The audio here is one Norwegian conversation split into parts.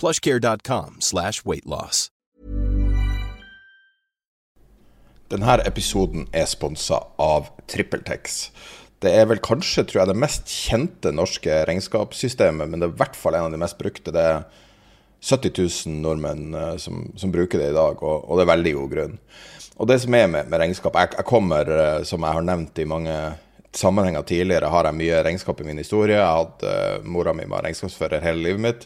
plushcare.com slash weightloss. Denne episoden er sponsa av TrippelTex. Det er vel kanskje, tror jeg, det mest kjente norske regnskapssystemet, men det er i hvert fall en av de mest brukte. Det er 70 000 nordmenn eh, som, som bruker det i dag, og, og, det er veldig god grunn. Og det som er med, med regnskap jeg, jeg, kommer, eh, som jeg har nevnt i mange sammenhenger tidligere, har jeg mye regnskap i min historie. Jeg hadde, uh, Mora mi var regnskapsfører hele livet mitt.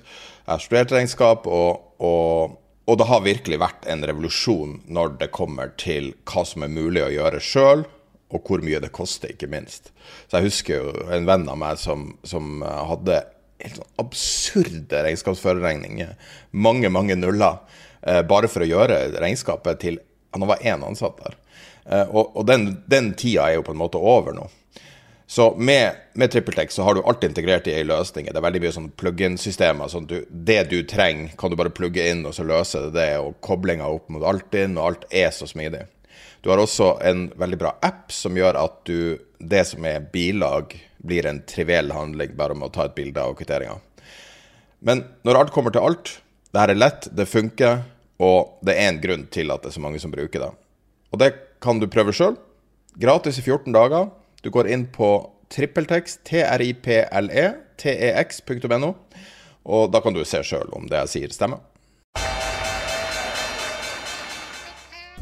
Jeg har studert regnskap, og, og, og, det har virkelig vært en revolusjon når det kommer til hva som er mulig å gjøre sjøl, og hvor mye det koster, ikke minst. Så jeg husker jo en venn av meg som, som hadde helt sånn absurde regnskapsførerregninger. Mange, mange nuller. Eh, bare for å gjøre regnskapet til Han var én ansatt der. Eh, og, og den, den, tida er jo på en måte over nå. Så med, med TrippelTex så har du alt integrert i ei løsning. Det er veldig mye sånn plug-in-systemer. Sånn du, det du trenger, kan du bare plugge inn, og så løser det det. Og koblinga opp mot Altinn, og alt er så smidig. Du har også en veldig bra app som gjør at du, det som er bilag blir en triviell handling bare med å ta et bilde av kvitteringa. Men når alt kommer til alt, det her er lett, det funker, og det er en grunn til at det er så mange som bruker det. Og det kan du prøve sjøl. Gratis i 14 dager. Du går inn på trippeltex, triple, tex.no, og da kan du se sjøl om det jeg sier, stemmer.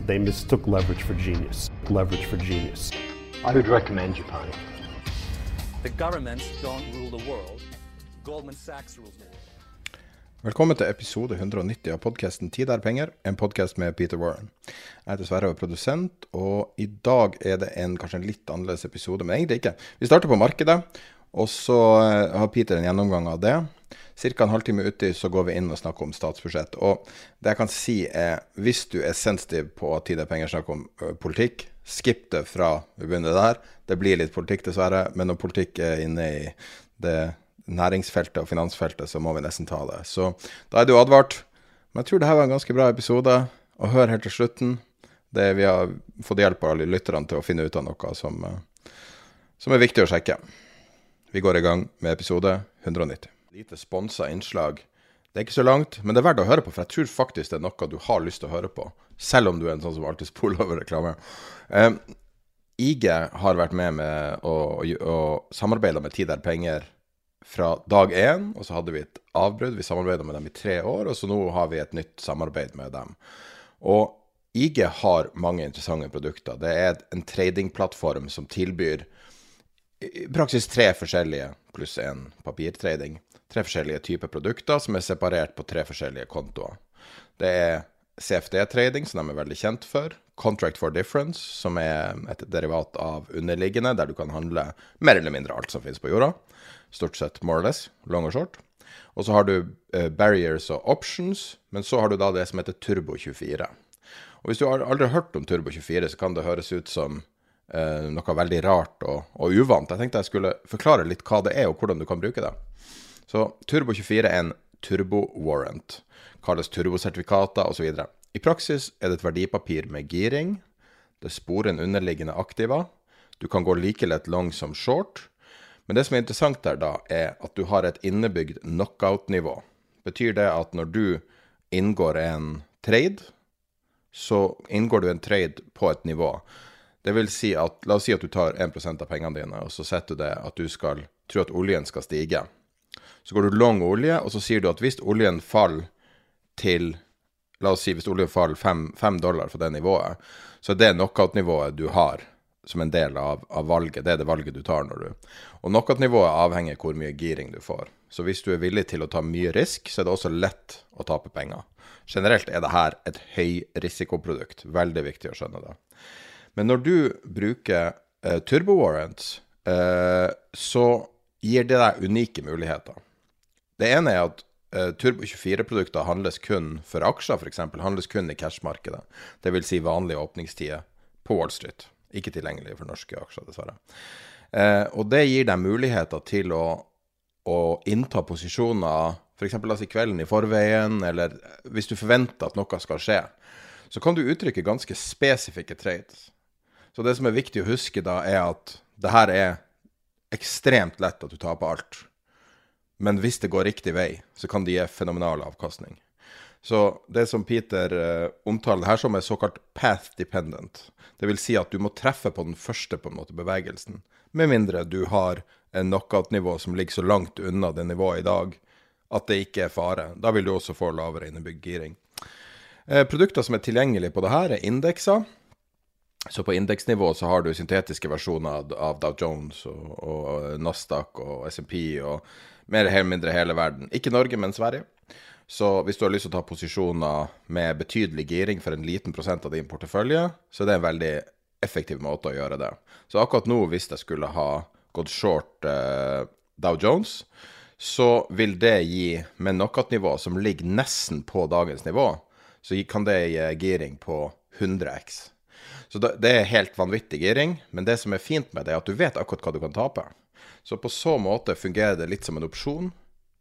They mistook leverage for genius. Leverage for genius. I would recommend Japan. The governments don't rule the world. Goldman Sachs rules the world. Velkommen til episode 190 av podkasten 'Tid er penger', en podkast med Peter Warren. Jeg heter Sverre og er produsent, og i dag er det en kanskje en litt annerledes episode, men egentlig ikke. Vi starter på markedet, og så eh, har Peter en gjennomgang av det. Ca. en halvtime uti så går vi inn og snakker om statsbudsjett. Og det jeg kan si er, hvis du er sensitiv på at tid er penger snakker om politikk, skip det fra vi begynner der. Det blir litt politikk, dessverre. Men når politikk er inne i det næringsfeltet og finansfeltet, så må vi nesten ta det. Så da er du advart. Men jeg tror det her var en ganske bra episode. Og hør helt til slutten. Det vi har fått hjelp av alle lytterne til å finne ut av noe som, som er viktig å sjekke. Vi går i gang med episode 190. Lite sponsa innslag. Det er ikke så langt, men det er verdt å høre på, for jeg tror faktisk det er noe du har lyst til å høre på. Selv om du er en sånn som alltid spoler over reklame. Um, IG har vært med med å, å samarbeide med Tid er penger fra dag én, og så hadde vi et avbrudd. Vi samarbeida med dem i tre år, og så nå har vi et nytt samarbeid med dem. Og IG har mange interessante produkter. Det er en tradingplattform som tilbyr i praksis tre forskjellige, pluss én papirtrading, tre forskjellige typer produkter som er separert på tre forskjellige kontoer. Det er CFD-trading, som de er veldig kjent for. Contract for difference, som er et derivat av underliggende, der du kan handle mer eller mindre alt som finnes på jorda. Stort sett more or less, long og short. Og så har du eh, barriers og options, men så har du da det som heter Turbo24. Og hvis du har aldri hørt om Turbo24, så kan det høres ut som eh, noe veldig rart og, og uvant. Jeg tenkte jeg skulle forklare litt hva det er, og hvordan du kan bruke det. Så Turbo24 er en turbo-warrant. Kalles turbosertifikater osv. I praksis er det et verdipapir med giring. Det sporer en underliggende aktiva. Du kan gå like lett long som short. Men det som er interessant der, da, er at du har et innebygd knockout-nivå. Betyr det at når du inngår en trade, så inngår du en trade på et nivå. Det vil si at, La oss si at du tar 1 av pengene dine, og så setter du det at du skal tro at oljen skal stige. Så går du long olje, og så sier du at hvis oljen faller til La oss si hvis oljen faller fem, fem dollar fra det nivået, så er det knockout-nivået du har som en del av, av, valget. Det er det valget du tar når du Og knockout-nivået avhenger hvor mye giring du får. Så hvis du er villig til å ta mye risk, så er det også lett å tape penger. Generelt er dette et høyrisikoprodukt. Veldig viktig å skjønne det. Men når du bruker eh, turbo warrants, eh, så gir det deg unike muligheter. Det ene er at eh, Turbo 24-produkter handles kun for aksjer, f.eks. Handles kun i cash-markedet. Dvs. Si vanlige åpningstider på Wall Street. Ikke tilgjengelig for norske aksjer, dessverre. Eh, og det gir deg muligheter til å, å innta posisjoner f.eks. Altså kvelden i forveien, eller hvis du forventer at noe skal skje, så kan du uttrykke ganske spesifikke trades. Så det som er viktig å huske da, er at det her er ekstremt lett at du taper alt. Men hvis det går riktig vei, så kan det gi fenomenal avkastning. Så det som Peter uh, omtaler her som er såkalt path dependent. Vil si at du må treffe på den første på en måte bevegelsen. Med mindre du har en knockout-nivå som ligger så langt unna det nivået i dag at det ikke er fare. Da vil du også få lavere innebygd giring. Eh, produkter som er tilgjengelige på det her, er indekser. Så på indeksnivå så har du syntetiske versjoner av Dow Jones og, og Nasdaq og SMP og mer eller mindre hele verden. Ikke Norge, men Sverige. Så hvis du har lyst til å ta posisjoner med betydelig giring for en liten prosent av din portefølje, så er det en veldig effektiv måte å gjøre det. Så akkurat nå, hvis jeg skulle ha gått short eh, Dow Jones, så vil det gi, med knockout-nivå som ligger nesten på dagens nivå, så kan det gi giring på 100x. Så det er helt vanvittig giring, men det som er fint med det, er at du vet akkurat hva du kan tape. Så på så måte fungerer det litt som en opsjon,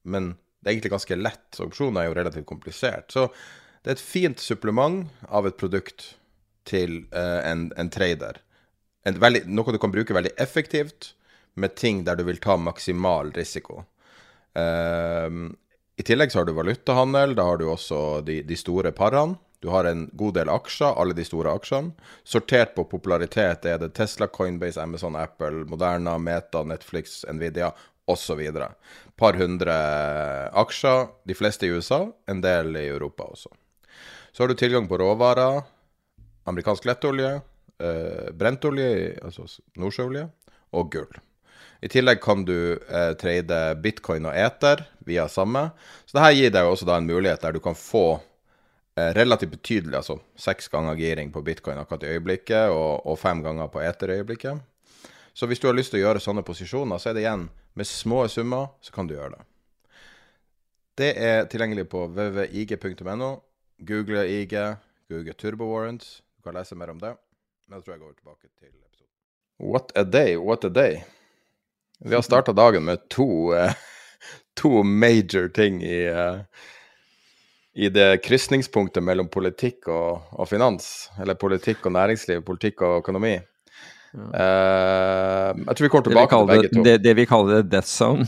men det er egentlig ganske lett. Så opsjoner er jo relativt komplisert. Så det er et fint supplement av et produkt til uh, en, en, trader. En veldig, noe du kan bruke veldig effektivt med ting der du vil ta maksimal risiko. Uh, I tillegg så har du valutahandel. Da har du også de, de store parene. Du har en god del aksjer, alle de store aksjene. Sortert på popularitet er det Tesla, Coinbase, Amazon, Apple, Moderna, Meta, Netflix, Nvidia osv. Par hundre aksjer, de fleste i USA, en del i Europa også. Så har du tilgang på råvarer, amerikansk lettolje, eh, brentolje, altså nordsjøolje, og gull. I tillegg kan du eh, trade bitcoin og eter via samme. Så dette gir deg også da en mulighet der du kan få eh, relativt betydelig, altså seks ganger giring på bitcoin akkurat i øyeblikket, og, og fem ganger på eter i øyeblikket. Så hvis du har lyst til å gjøre sånne posisjoner, så er det igjen med små summer, så kan du gjøre det. Det er tilgjengelig på www.ig.no. Google IG, google Turbo Warrants. Du kan lese mer om det. Men jeg tror jeg går tilbake til episoden. What a day, what a day. Vi har starta dagen med to, uh, to major ting i, uh, i det krysningspunktet mellom politikk og, og, finans. Eller politikk og næringsliv, politikk og økonomi. Uh, jeg tror vi kommer tilbake til begge to. Det, det, vi kaller det death zone.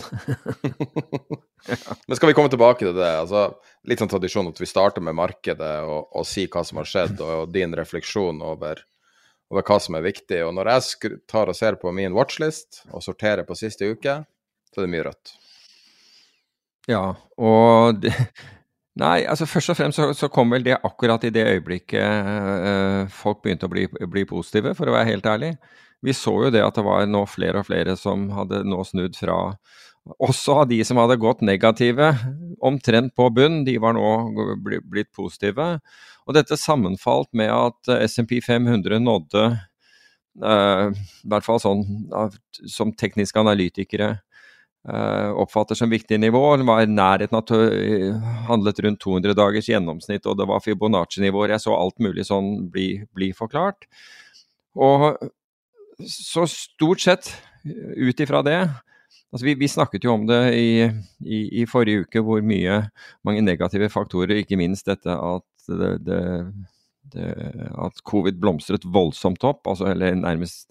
Men skal vi komme tilbake til det? Altså, litt sånn tradisjon at vi starter med markedet og, og si hva som har skjedd, og, og din refleksjon over over hva som er viktig. Og når jeg tar og ser på min watchlist og sorterer på siste uke, så er det mye rødt. Ja, og det, Nei, altså først og fremst så, så, kom vel det akkurat i det øyeblikket øh, folk begynte å bli, bli, positive, for å være helt ærlig. Vi så jo det at det var nå flere og flere som hadde nå snudd fra Også av de som hadde gått negative, omtrent på bunn, de var nå blitt positive. Og dette sammenfalt med at eh, SMP 500 nådde, uh, i hvert fall sånn som tekniske analytikere oppfatter som viktig nivå, Den var i nærheten av handlet rundt 200 dagers gjennomsnitt, og det var Fibonacci-nivåer. Jeg så alt mulig sånn bli, bli forklart. Og så stort sett, ut ifra det Altså vi, vi, snakket jo om det i, i, i, forrige uke, hvor mye mange negative faktorer, ikke minst dette at det, det, det, at covid blomstret voldsomt opp, altså, eller nærmest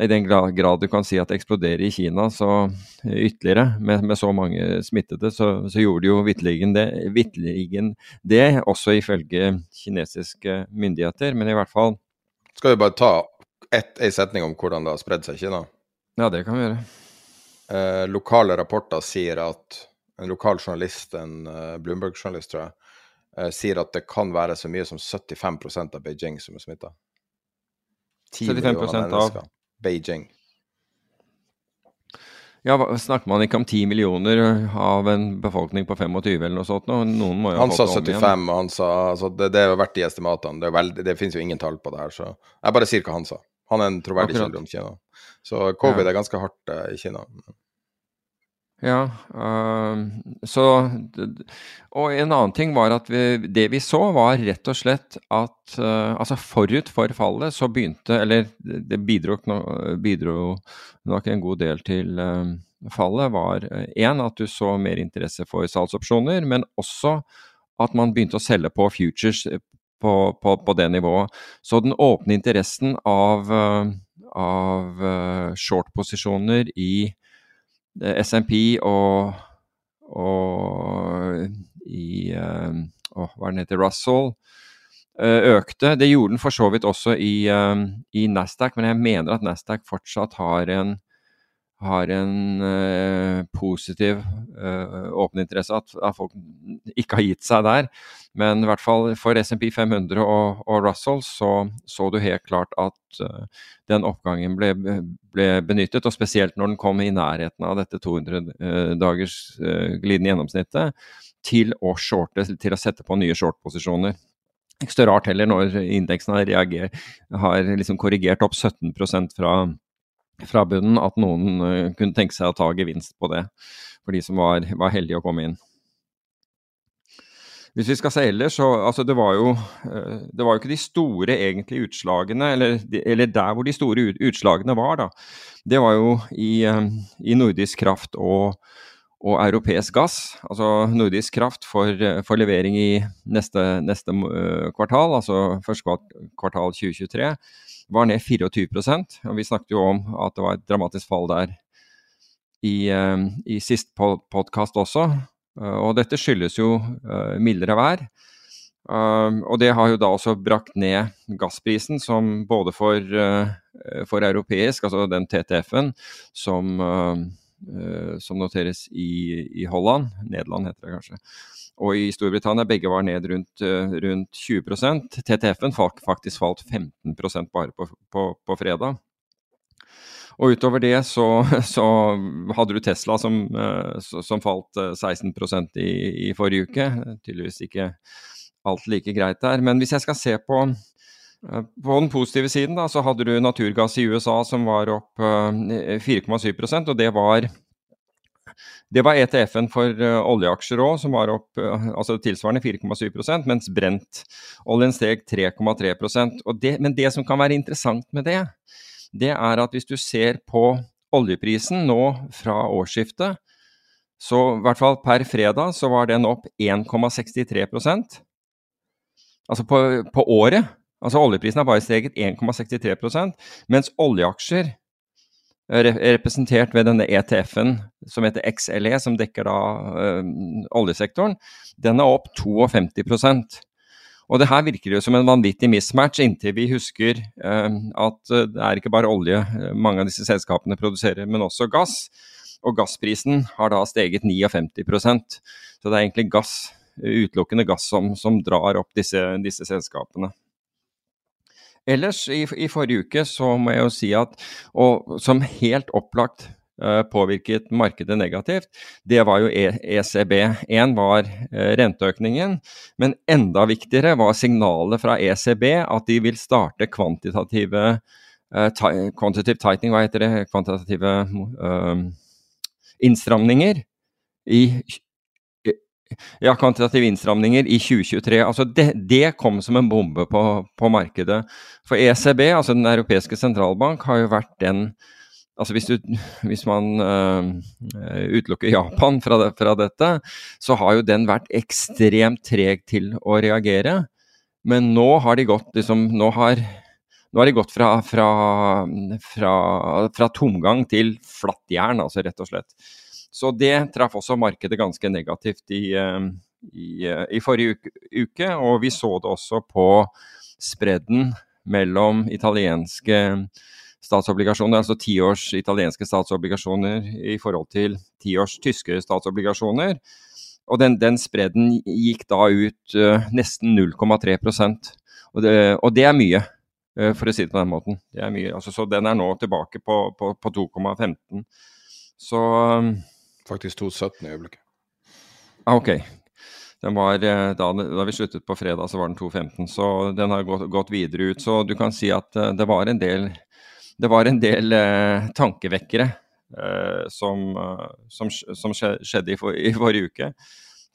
i den grad du kan si at det eksploderer i Kina så ytterligere, med, med så mange smittede, så, så gjorde de jo vitterligen det, det, også ifølge kinesiske myndigheter. Men i hvert fall Skal vi bare ta ett, en setning om hvordan det har spredd seg i Kina? Ja, det kan vi gjøre. Eh, lokale rapporter sier at en lokal journalist, en uh, Bloomberg-journalist, tror jeg, eh, sier at det kan være så mye som 75% av Beijing som er smitta. 75% av- Beijing. Ja, snakker man ikke om 10 millioner av en befolkning på 25 eller noe sånt? nå? Noen må jo ha Han sa fått det om igjen. 75, og han sa altså, det, det har vært de estimatene. Det, er veldig- det finnes jo ingen tall på det her, så jeg bare sier hva han sa. Han er en troverdig kilde om Kina. Så covid er ganske hardt eh, i Kina. Ja, Øh, så Og en annen ting var at vi, det vi så, var rett og slett at øh, altså forut for fallet så begynte Eller det bidro, bidro nok en god del til øh, fallet, var én at du så mer interesse for salgsopsjoner, men også at man begynte å selge på futures på, på, på det nivået. Så den åpne interessen av, av short-posisjoner i SMP og, og i eh, hva er den heter, Russell eh, økte. Det gjorde den for så vidt også i, eh, i Nasdaq, men jeg mener at Nasdaq fortsatt har en, har en eh, positiv uh, åpen interesse, at, at folk ikke har gitt seg der. Men i hvert fall for SMP 500 og, og Russell så, så du helt klart at eh, den oppgangen ble, ble benyttet, og spesielt når den kom i nærheten av dette 200 eh, dagers eh, glidende gjennomsnittet, til å shorte, til å sette på nye short-posisjoner. Ikke så rart heller når indeksen har, reager, har liksom korrigert opp 17% fra, fra bunnen, at noen eh, kunne tenke seg å ta gevinst på det, for de som var, var heldige å komme inn. Hvis vi skal se ellers, så altså det var jo eh, det var jo ikke de store egentlige utslagene, eller, eller der hvor de store utslagene var, da. Det var jo i, eh, i nordisk kraft og, og europeisk gass. Altså nordisk kraft for, for levering i neste, neste kvartal, altså første kvartal 2023, var ned 24 og Vi snakket jo om at det var et dramatisk fall der i, eh, i sist podkast også. Eh, og dette skyldes jo eh, mildere vær. Og det har jo da også brakt ned gassprisen, som både for, for europeisk, altså den TTF-en, som, som noteres i, i Holland, Nederland heter det kanskje, og i Storbritannia, begge var ned rundt, eh, rundt 20 TTF-en faktisk falt 15% bare på, på, på fredag. Og utover det så, så hadde du Tesla som, eh, som falt eh, 16% i, i forrige uke. Tydeligvis ikke alt like greit der. Men hvis jeg skal se på, eh, på den positive siden, da, så hadde du naturgass i USA som var opp eh, 4,7% og det var det var ETF-en for eh, oljeaksjer òg, som var opp eh, altså tilsvarende 4,7% mens Brent-oljen steg 3,3 og Men det som kan være interessant med det, det er at hvis du ser på oljeprisen nå fra årsskiftet, så i hvert fall per fredag så var den opp 1,63% Altså på, på året. Altså oljeprisen har bare steget 1,63 mens oljeaksjer representert ved denne ETF-en som heter XLE, som dekker da ø, oljesektoren, den er opp 52% og det her virker jo som en vanvittig mismatch, inntil vi husker ø, at eh, det er ikke bare olje eh, mange av disse selskapene produserer, men også gass. Og gassprisen har da steget 59% Så det er egentlig gass, utelukkende gass som, som drar opp disse, disse selskapene. Ellers, i, i forrige uke, så må jeg jo si at, og som helt opplagt eh, påvirket markedet negativt, det var jo e ECB. Én var eh, renteøkningen, men enda viktigere var signalet fra ECB at de vil starte kvantitative ti- quantitative tightening, hva heter det, kvantitative innstramninger i ja, kvantitative innstramninger i 2023. Altså det, det kom som en bombe på, på markedet. For ECB, altså Den europeiske sentralbank, har jo vært den Altså hvis, du, hvis man øh, utelukker Japan fra, det, fra dette, så har jo den vært ekstremt treg til å reagere. Men nå har de gått liksom Nå har, nå har de gått fra, fra, fra, tomgang til flatt jern, altså rett og slett. Så det traff også markedet ganske negativt i, eh, i, eh, i forrige uke, uke, og vi så det også på spredden mellom italienske statsobligasjoner, altså tiårs italienske statsobligasjoner i forhold til tiårs tyske statsobligasjoner. og den, den spredden gikk da ut uh, nesten 0,3 og og det er mye, uh, for å si det på den måten. Det er mye, altså, så den er nå tilbake på, på, på 2,15. Så um, Faktisk 2,17 i øyeblikket. Ah, ok. Den var, da, da, vi sluttet på fredag, så var den 2,15. Så den har gått, gått, videre ut. Så du kan si at uh, det var en del, det var en del tankevekkere Eh, som, eh, som, som, skjedde i, for, i, forrige uke.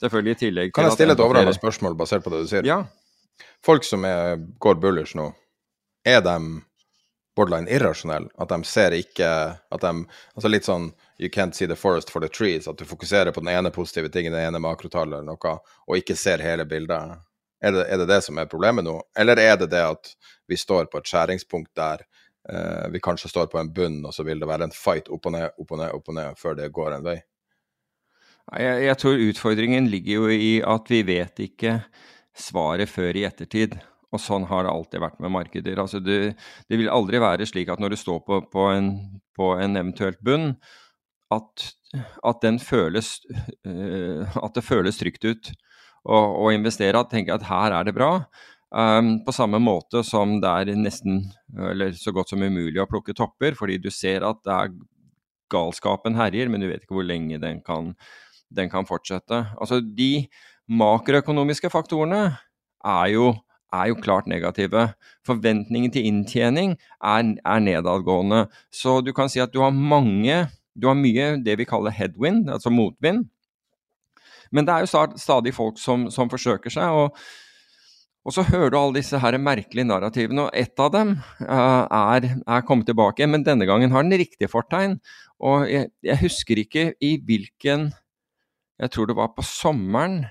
Selvfølgelig i tillegg til Kan jeg stille et overordnet spørsmål basert på det du sier? Ja. Folk som er, går bullish nå, er de borderline irrasjonelle? At de ser ikke at de, Altså litt sånn you can't see the forest for the trees. At du fokuserer på den ene positive tingen, det ene makrotallet eller noe, og ikke ser hele bildet. Er det, er det det som er problemet nå, eller er det det at vi står på et skjæringspunkt der eh, vi kanskje står på en bunn, og så vil det være en fight opp og ned, opp og ned, opp og ned før det går en vei? Jeg, jeg tror utfordringen ligger jo i at vi vet ikke svaret før i ettertid. Og sånn har det alltid vært med markeder. Altså det, det vil aldri være slik at når du står på, på, en, på en, eventuelt bunn, at, at, føles uh, At det føles trygt ut å investere. At tenke at her er det bra. Um, på samme måte som det er nesten, eller så godt som umulig å plukke topper, fordi du ser at det er galskapen herjer, men du vet ikke hvor lenge den kan, den kan fortsette. Altså, de makroøkonomiske faktorene er jo, er jo klart negative. Forventningen til inntjening er, er, nedadgående. Så du kan si at du har mange Du har mye det vi kaller headwind, altså motvind. Men det er jo stadig folk som, som forsøker seg. og og så hører du alle disse her merkelige narrativene, og ett av dem uh, er, er, kommet tilbake. Men denne gangen har den riktige fortegn. Og jeg, jeg, husker ikke i hvilken Jeg tror det var på sommeren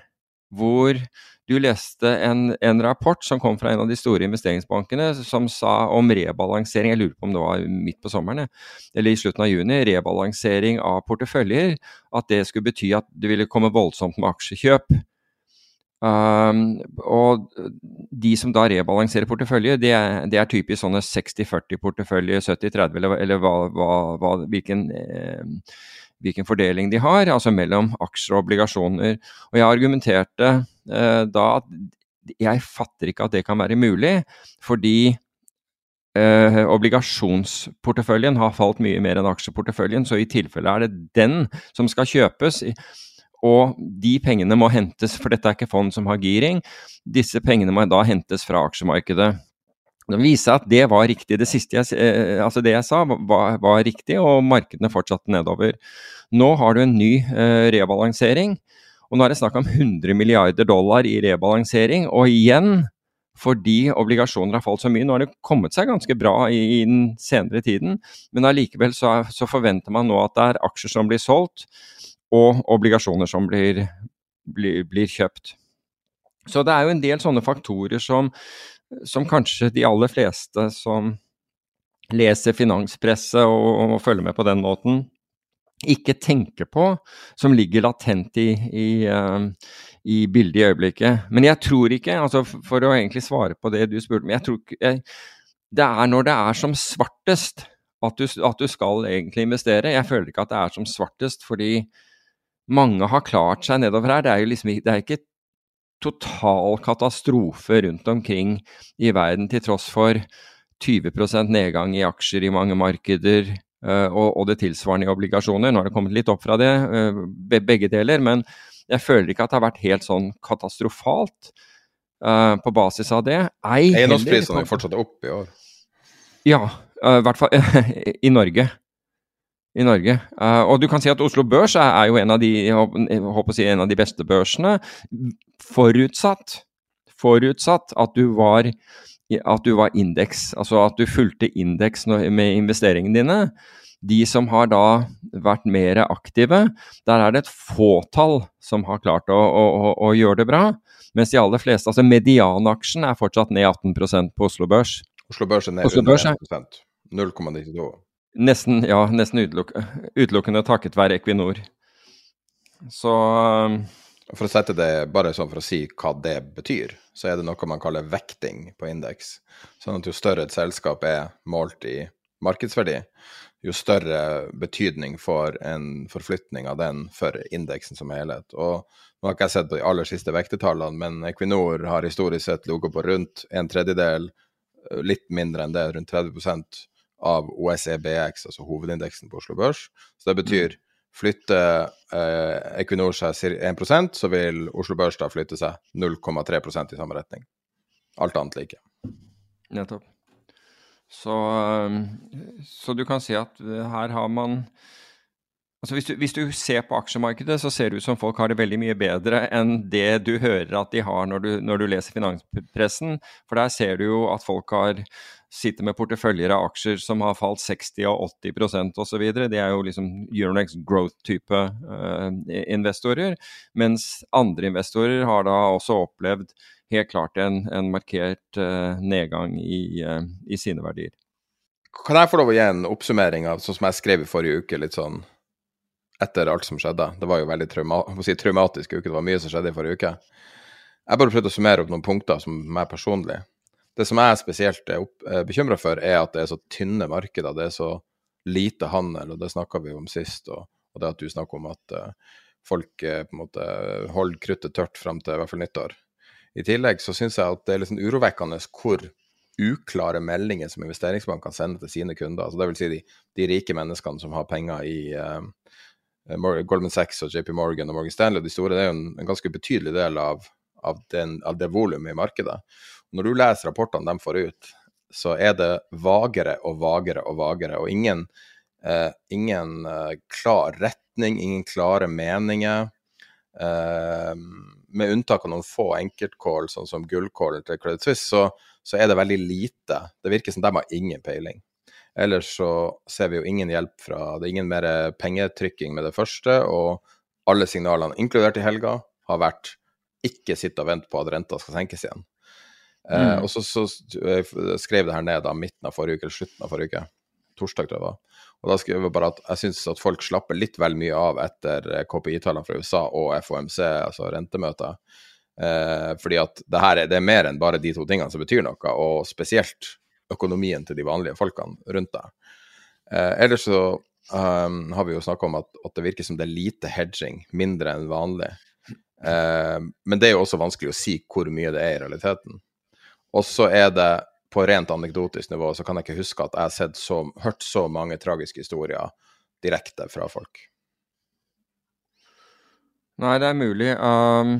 hvor du leste en, en, rapport som kom fra en av de store investeringsbankene som sa om rebalansering, jeg lurer på om det var midt på sommeren, eller i slutten av juni, rebalansering av porteføljer. At det skulle bety at det ville komme voldsomt med aksjekjøp. Um, og de som da rebalanserer portefølje, det det er typisk sånne 60-40-portefølje, 70-30, eller, eller hva, hva, hva, hvilken, eh, hvilken, fordeling de har, altså mellom aksjer og obligasjoner. Og jeg argumenterte eh, da at jeg fatter ikke at det kan være mulig, fordi eh, obligasjonsporteføljen har falt mye mer enn aksjeporteføljen, så i tilfelle er det den som skal kjøpes. Og de pengene må hentes, for dette er ikke fond som har giring, disse pengene må da hentes fra aksjemarkedet. Det viser at det var riktig. Det siste jeg, eh, altså det jeg sa, var, var, riktig, og markedene fortsatte nedover. Nå har du en ny eh, rebalansering, og nå er det snakk om 100 milliarder dollar i rebalansering. Og igjen, fordi obligasjoner har falt så mye. Nå har det kommet seg ganske bra i, i den senere tiden, men allikevel så, så, forventer man nå at det er aksjer som blir solgt og obligasjoner som blir, blir, blir, kjøpt. Så det er jo en del sånne faktorer som, som kanskje de aller fleste som leser finanspresset og, og, følger med på den måten, ikke tenker på, som ligger latent i, i, uh, i bildet i øyeblikket. Men jeg tror ikke, altså for å egentlig svare på det du spurte om, jeg tror ikke Det er når det er som svartest at du, at du skal egentlig investere. Jeg føler ikke at det er som svartest fordi mange har klart seg nedover her. Det er jo liksom det er ikke total katastrofe rundt omkring i verden, til tross for 20% nedgang i aksjer i mange markeder uh, og, det tilsvarende i obligasjoner. Nå har det kommet litt opp fra det, uh, begge deler, men jeg føler ikke at det har vært helt sånn katastrofalt uh, på basis av det. Eiendomsprisene er fortsatt opp i år? Ja, i hvert fall i Norge i Norge. Uh, og du kan si at Oslo Børs er, er jo en av, de, jeg håper å si, en av de beste børsene, forutsatt, forutsatt at du var at du var indeks, altså at du fulgte indeks med investeringene dine. De som har da vært mer aktive, der er det et fåtall som har klart å, å, å gjøre det bra. Mens de aller fleste, altså medianaksjen er fortsatt ned 18% på Oslo Børs. Oslo Børs er ned Oslo under 1 0,92. Nesten, ja, nesten uteluk utelukkende takket være Equinor. Så um, For å sette det, bare sånn for å si hva det betyr, så er det noe man kaller vekting på indeks. Sånn at jo større et selskap er målt i markedsverdi, jo større betydning får en forflytning av den for indeksen som helhet. Og nå har ikke jeg sett på de aller siste vektetallene, men Equinor har historisk sett ligget på rundt en tredjedel, eh, litt mindre enn det, rundt 30 av OSEBX, altså hovedindeksen på Oslo Børs. Så det betyr flytter eh, Equinor seg 1 så vil Oslo Børs da flytte seg 0,3% i samme retning. Alt annet like. Nettopp. Så, um, så, du kan si at her har man Altså hvis du, hvis du, ser på aksjemarkedet, så ser det ut som folk har det veldig mye bedre enn det du hører at de har når du, når du leser finanspressen. For der ser du jo at folk har sitter med porteføljer av aksjer som har falt 60 og 80% osv. De er jo liksom Euronex growth-type uh, investorer. Mens andre investorer har da også opplevd helt klart en, en markert uh, nedgang i, uh, i, sine verdier. Kan jeg få lov å gi en oppsummering av sånn som jeg skrev i forrige uke, litt sånn etter alt som skjedde? Det var jo veldig trauma si, traumatisk uke, det var mye som skjedde i forrige uke. Jeg bare prøvde å summere opp noen punkter som meg personlig. Det som jeg spesielt er uh, bekymra for, er at det er så tynne markeder. Det er så lite handel, og det snakka vi om sist. Og, og, det at du snakker om at uh, folk uh, på en måte holder kruttet tørt fram til i hvert fall nyttår. I tillegg så syns jeg at det er litt sånn urovekkende hvor uklare meldinger som investeringsbankene sender til sine kunder. Altså vil si de, de rike menneskene som har penger i uh, Goldman Sachs og JP Morgan og Morgan Stanley, de store, det er jo en, en ganske betydelig del av, av, den, av det volumet i markedet. Når du leser rapportene de får ut, så er det vagere og vagere og vagere, og ingen, eh, ingen uh, klar retning, ingen klare meninger. Eh, med unntak av noen få enkeltkål, sånn som gullkålen til Credit Suisse, så, så, er det veldig lite. Det virker som de har ingen peiling. Ellers så ser vi jo ingen hjelp fra Det er ingen mer pengetrykking med det første, og alle signalene, inkludert i helga, har vært ikke sitt og vent på at renta skal senkes igjen. Eh, mm. Og så, så, skrev det her ned da midten av forrige uke, eller slutten av forrige uke. Torsdag, tror jeg det var. Og da skrev jeg bare at jeg syns at folk slapper litt vel mye av etter eh, KPI-tallene fra USA og FOMC, altså rentemøter. Eh, fordi at det her er, det er mer enn bare de to tingene som betyr noe, og spesielt økonomien til de vanlige folkene rundt deg. Eh, ellers så um, har vi jo snakka om at, at, det virker som det er lite hedging, mindre enn vanlig. Eh, men det er jo også vanskelig å si hvor mye det er i realiteten. Og så er det på rent anekdotisk nivå så kan jeg ikke huske at jeg har så, hørt så mange tragiske historier direkte fra folk. Nei, det er mulig. Um,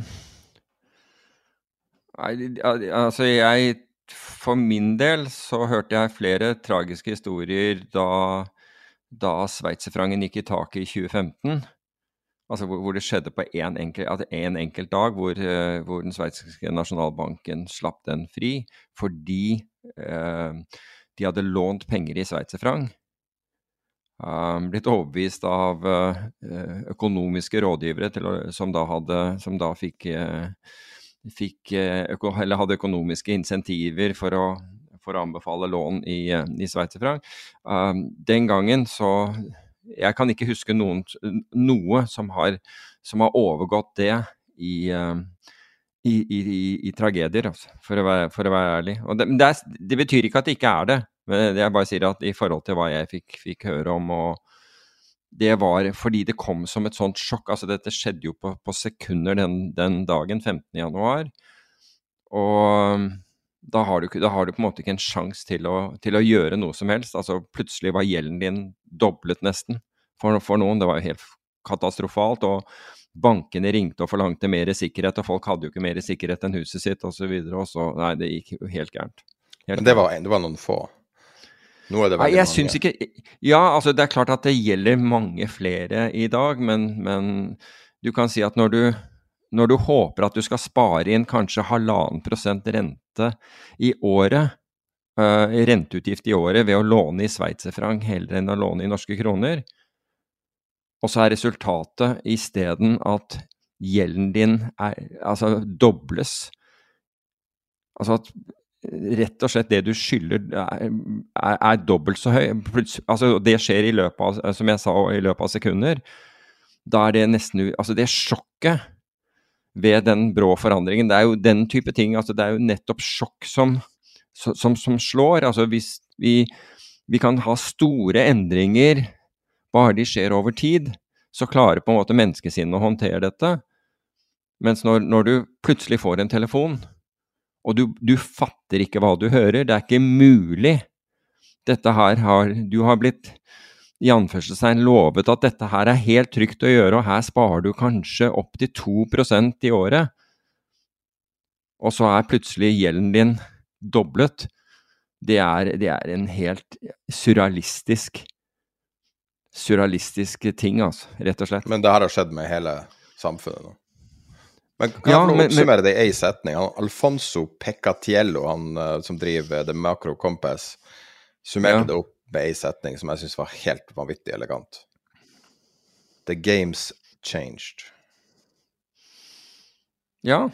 altså, jeg For min del så hørte jeg flere tragiske historier da, da sveitserfrangen gikk i taket i 2015. Altså hvor, hvor, det skjedde på én enkel, en enkelt dag, hvor, uh, hvor den sveitsiske nasjonalbanken slapp den fri fordi uh, de hadde lånt penger i sveitserfranc. Um, blitt overbevist av uh, økonomiske rådgivere til, som, da hadde, som da fikk, fikk øko, eller hadde økonomiske insentiver for å, for å anbefale lån i, i sveitserfranc. Um, den gangen så jeg kan ikke huske noen, noe som har, som har, overgått det i, uh, i, i, i tragedier, altså, for, å være, for, å være, ærlig. Det, det, er, det, betyr ikke at det ikke er det, men jeg bare sier at i forhold til hva jeg fikk, fikk høre om og det var fordi det kom som et sånt sjokk. altså Dette skjedde jo på, på sekunder den, den dagen, 15.1. Og da har, du, da har, du, på en måte ikke en sjanse til, til, å gjøre noe som helst. Altså Plutselig var gjelden din doblet nesten for, for, noen. Det var jo helt katastrofalt. og Bankene ringte og forlangte mer sikkerhet, og folk hadde jo ikke mer sikkerhet enn huset sitt osv. Og, så og så, nei, det gikk jo helt gærent. Helt Men det var, det var, noen få? Nå er det veldig nei, jeg mange. Syns ikke, ja, altså det er klart at det gjelder mange flere i dag, men, men du kan si at når du når du håper at du skal spare inn kanskje halvannen prosent rente i året, uh, renteutgift i året ved å låne i sveitserfranc heller enn å låne i norske kroner, og så er resultatet isteden at gjelden din er, altså dobles Altså at rett og slett det du skylder er, er, er dobbelt så høy. Altså det skjer i løpet av, som jeg sa, i løpet av sekunder. Da er det nesten Altså det sjokket ved den brå forandringen. Det er jo den type ting. altså Det er jo nettopp sjokk som, som, som slår. altså Hvis vi vi kan ha store endringer, bare de skjer over tid. Så klarer på en måte menneskesinnet å håndtere dette. Mens når, når du plutselig får en telefon, og du, du, fatter ikke hva du hører, det er ikke mulig Dette her har Du har blitt i anførselstegn lovet at dette her er helt trygt å gjøre, og her sparer du kanskje opptil 2% i året. Og så er plutselig gjelden din doblet det er, det er en helt surrealistisk surrealistisk ting, altså, rett og slett. Men det her har skjedd med hele samfunnet nå? Men kan ja, jeg oppsummere det i én setning? Han, Alfonso Peccatiello, han uh, som driver The Macro Compass, summerte ja. det opp med ei setning som jeg syns var helt vanvittig elegant. The games changed. Ja,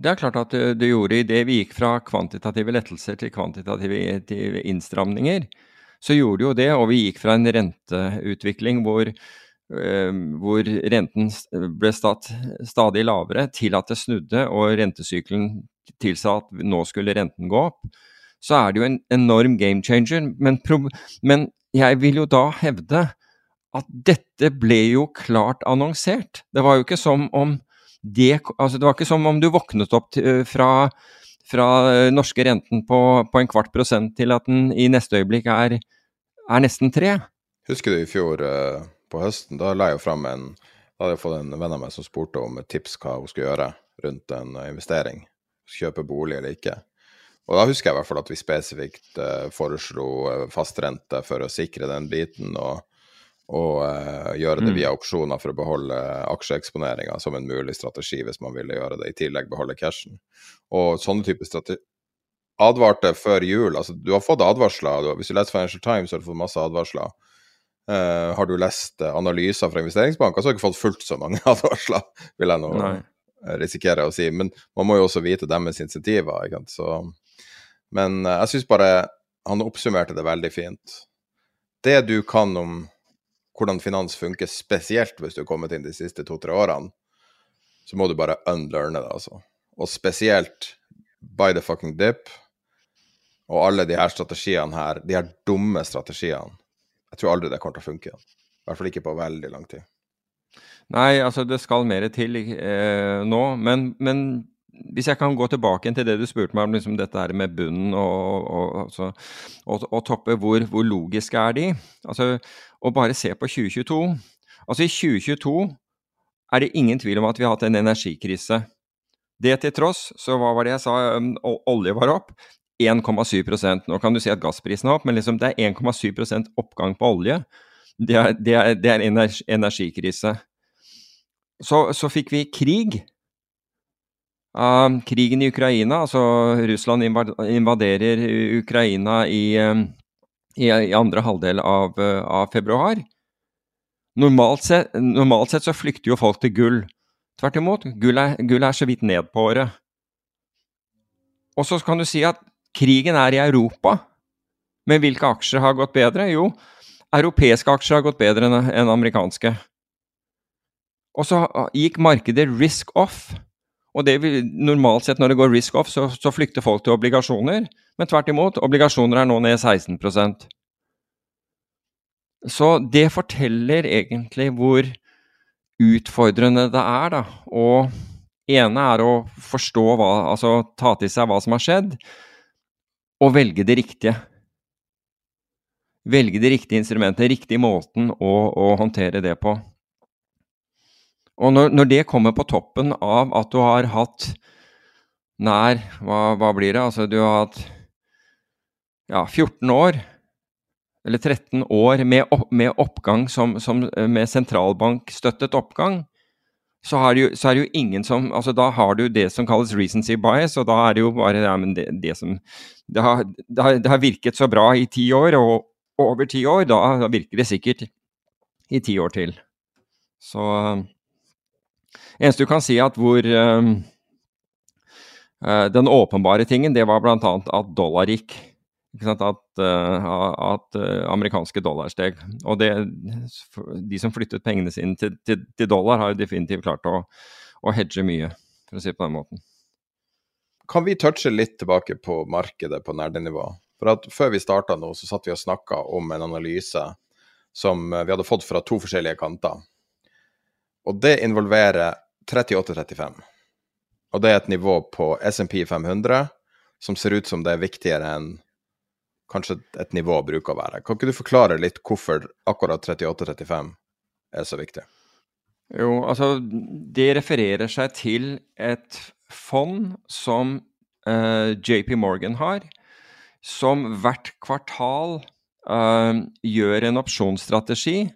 det er klart at det, gjorde idet vi gikk fra kvantitative lettelser til kvantitative innstramninger. Så gjorde jo det, og vi gikk fra en renteutvikling hvor, øh, hvor renten ble stadig lavere, til at det snudde og rentesykkelen tilsa at nå skulle renten gå opp. Så er det jo en enorm game changer. Men, men jeg vil jo da hevde at dette ble jo klart annonsert. Det var jo ikke som om det, altså det var ikke som om du våknet opp til, fra, fra norske renten på, på, en kvart prosent til at den i neste øyeblikk er, er nesten tre. Husker du i fjor uh, på høsten? Da la jeg jo fram en Da hadde jeg fått en venn av meg som spurte om et tips hva hun skulle gjøre rundt en investering. Kjøpe bolig eller ikke. Og da husker jeg i hvert fall at vi spesifikt uh, foreslo fastrente for å sikre den biten. og og uh, gjøre det mm. via opsjoner for å beholde aksjeeksponeringa som en mulig strategi hvis man ville gjøre det, i tillegg beholde cashen. Og sånne typer strategi advarte før jul. altså Du har fått advarsler. Hvis du leser Financial Times, har du fått masse advarsler. Uh, har du lest analyser fra investeringsbanker, så har du ikke fått fullt så mange advarsler, vil jeg nå Nei. risikere å si. Men man må jo også vite deres insentiver. Ikke sant? Så, men jeg syns bare han oppsummerte det veldig fint. Det du kan om hvordan finans funker, spesielt hvis du har kommet inn de siste to-tre årene, så må du bare unlearne det, altså. Og spesielt by the fucking dip og alle de her strategiene her, de her dumme strategiene. Jeg tror aldri det kommer til å funke. I hvert fall ikke på veldig lang tid. Nei, altså det skal mer til eh, nå. Men, men, hvis jeg kan gå tilbake til det du spurte meg om, liksom dette her med bunnen og, og, altså, og, og toppe, hvor, hvor logiske er de? Altså, og bare se på 2022. Altså i 2022 er det ingen tvil om at vi har hatt en energikrise. Det til tross, så hva var det jeg sa, um, olje var opp 1,7% Nå kan du si at gassprisen er opp, men liksom det er 1,7% oppgang på olje. Det er, det er, det er energikrise. Så, så, fikk vi krig. Uh, krigen i Ukraina, altså Russland invaderer Ukraina i, um, i, i andre halvdel av, eh, av februar. Normalt sett, normalt sett, så flykter jo folk til gull. Tvert imot, gull er, gull er så vidt ned på året. Og så kan du si at krigen er i Europa. Men hvilke aksjer har gått bedre? Jo, europeiske aksjer har gått bedre enn amerikanske. Og så gikk markedet risk off. Og det vil, normalt sett når det går risk off, så, så flykter folk til obligasjoner. Men tvert imot, obligasjoner er nå ned 16% Så det forteller egentlig hvor utfordrende det er, da. Og ene er å forstå hva Altså ta til seg hva som har skjedd, og velge det riktige. Velge det riktige instrumentet, riktig måten å, å håndtere det på. Og når, når, det kommer på toppen av at du har hatt nær Hva, hva blir det? Altså, du har hatt ja, 14 år, eller 13 år med, opp, med oppgang som, som, eh, med sentralbankstøttet oppgang, så, du, så, er det jo ingen som altså Da har du det som kalles recency bias, og da er det jo bare ja, det, det, som det har, det, har, det har, virket så bra i ti år, og over ti år, da, da virker det sikkert i ti år til. Så Eneste du kan si at hvor um, Den åpenbare tingen, det var bl.a. at dollar gikk at, uh, at, uh, amerikanske dollar steg. Og det, de som flyttet pengene sine til, til, til dollar, har jo definitivt klart å, å hedge mye, for å si det på den måten. kan vi touche litt tilbake på markedet på nerdenivå? For at Før vi starta nå, så satt vi og snakka om en analyse som vi hadde fått fra to forskjellige kanter. Og det involverer 38-35. Og det er et nivå på SMP 500 som ser ut som det er viktigere enn kanskje et nivå bruker å være. Kan ikke du forklare litt hvorfor akkurat 38-35 er så viktig? Jo, altså det refererer seg til et fond som uh, JP Morgan har, som hvert kvartal uh, gjør en opsjonsstrategi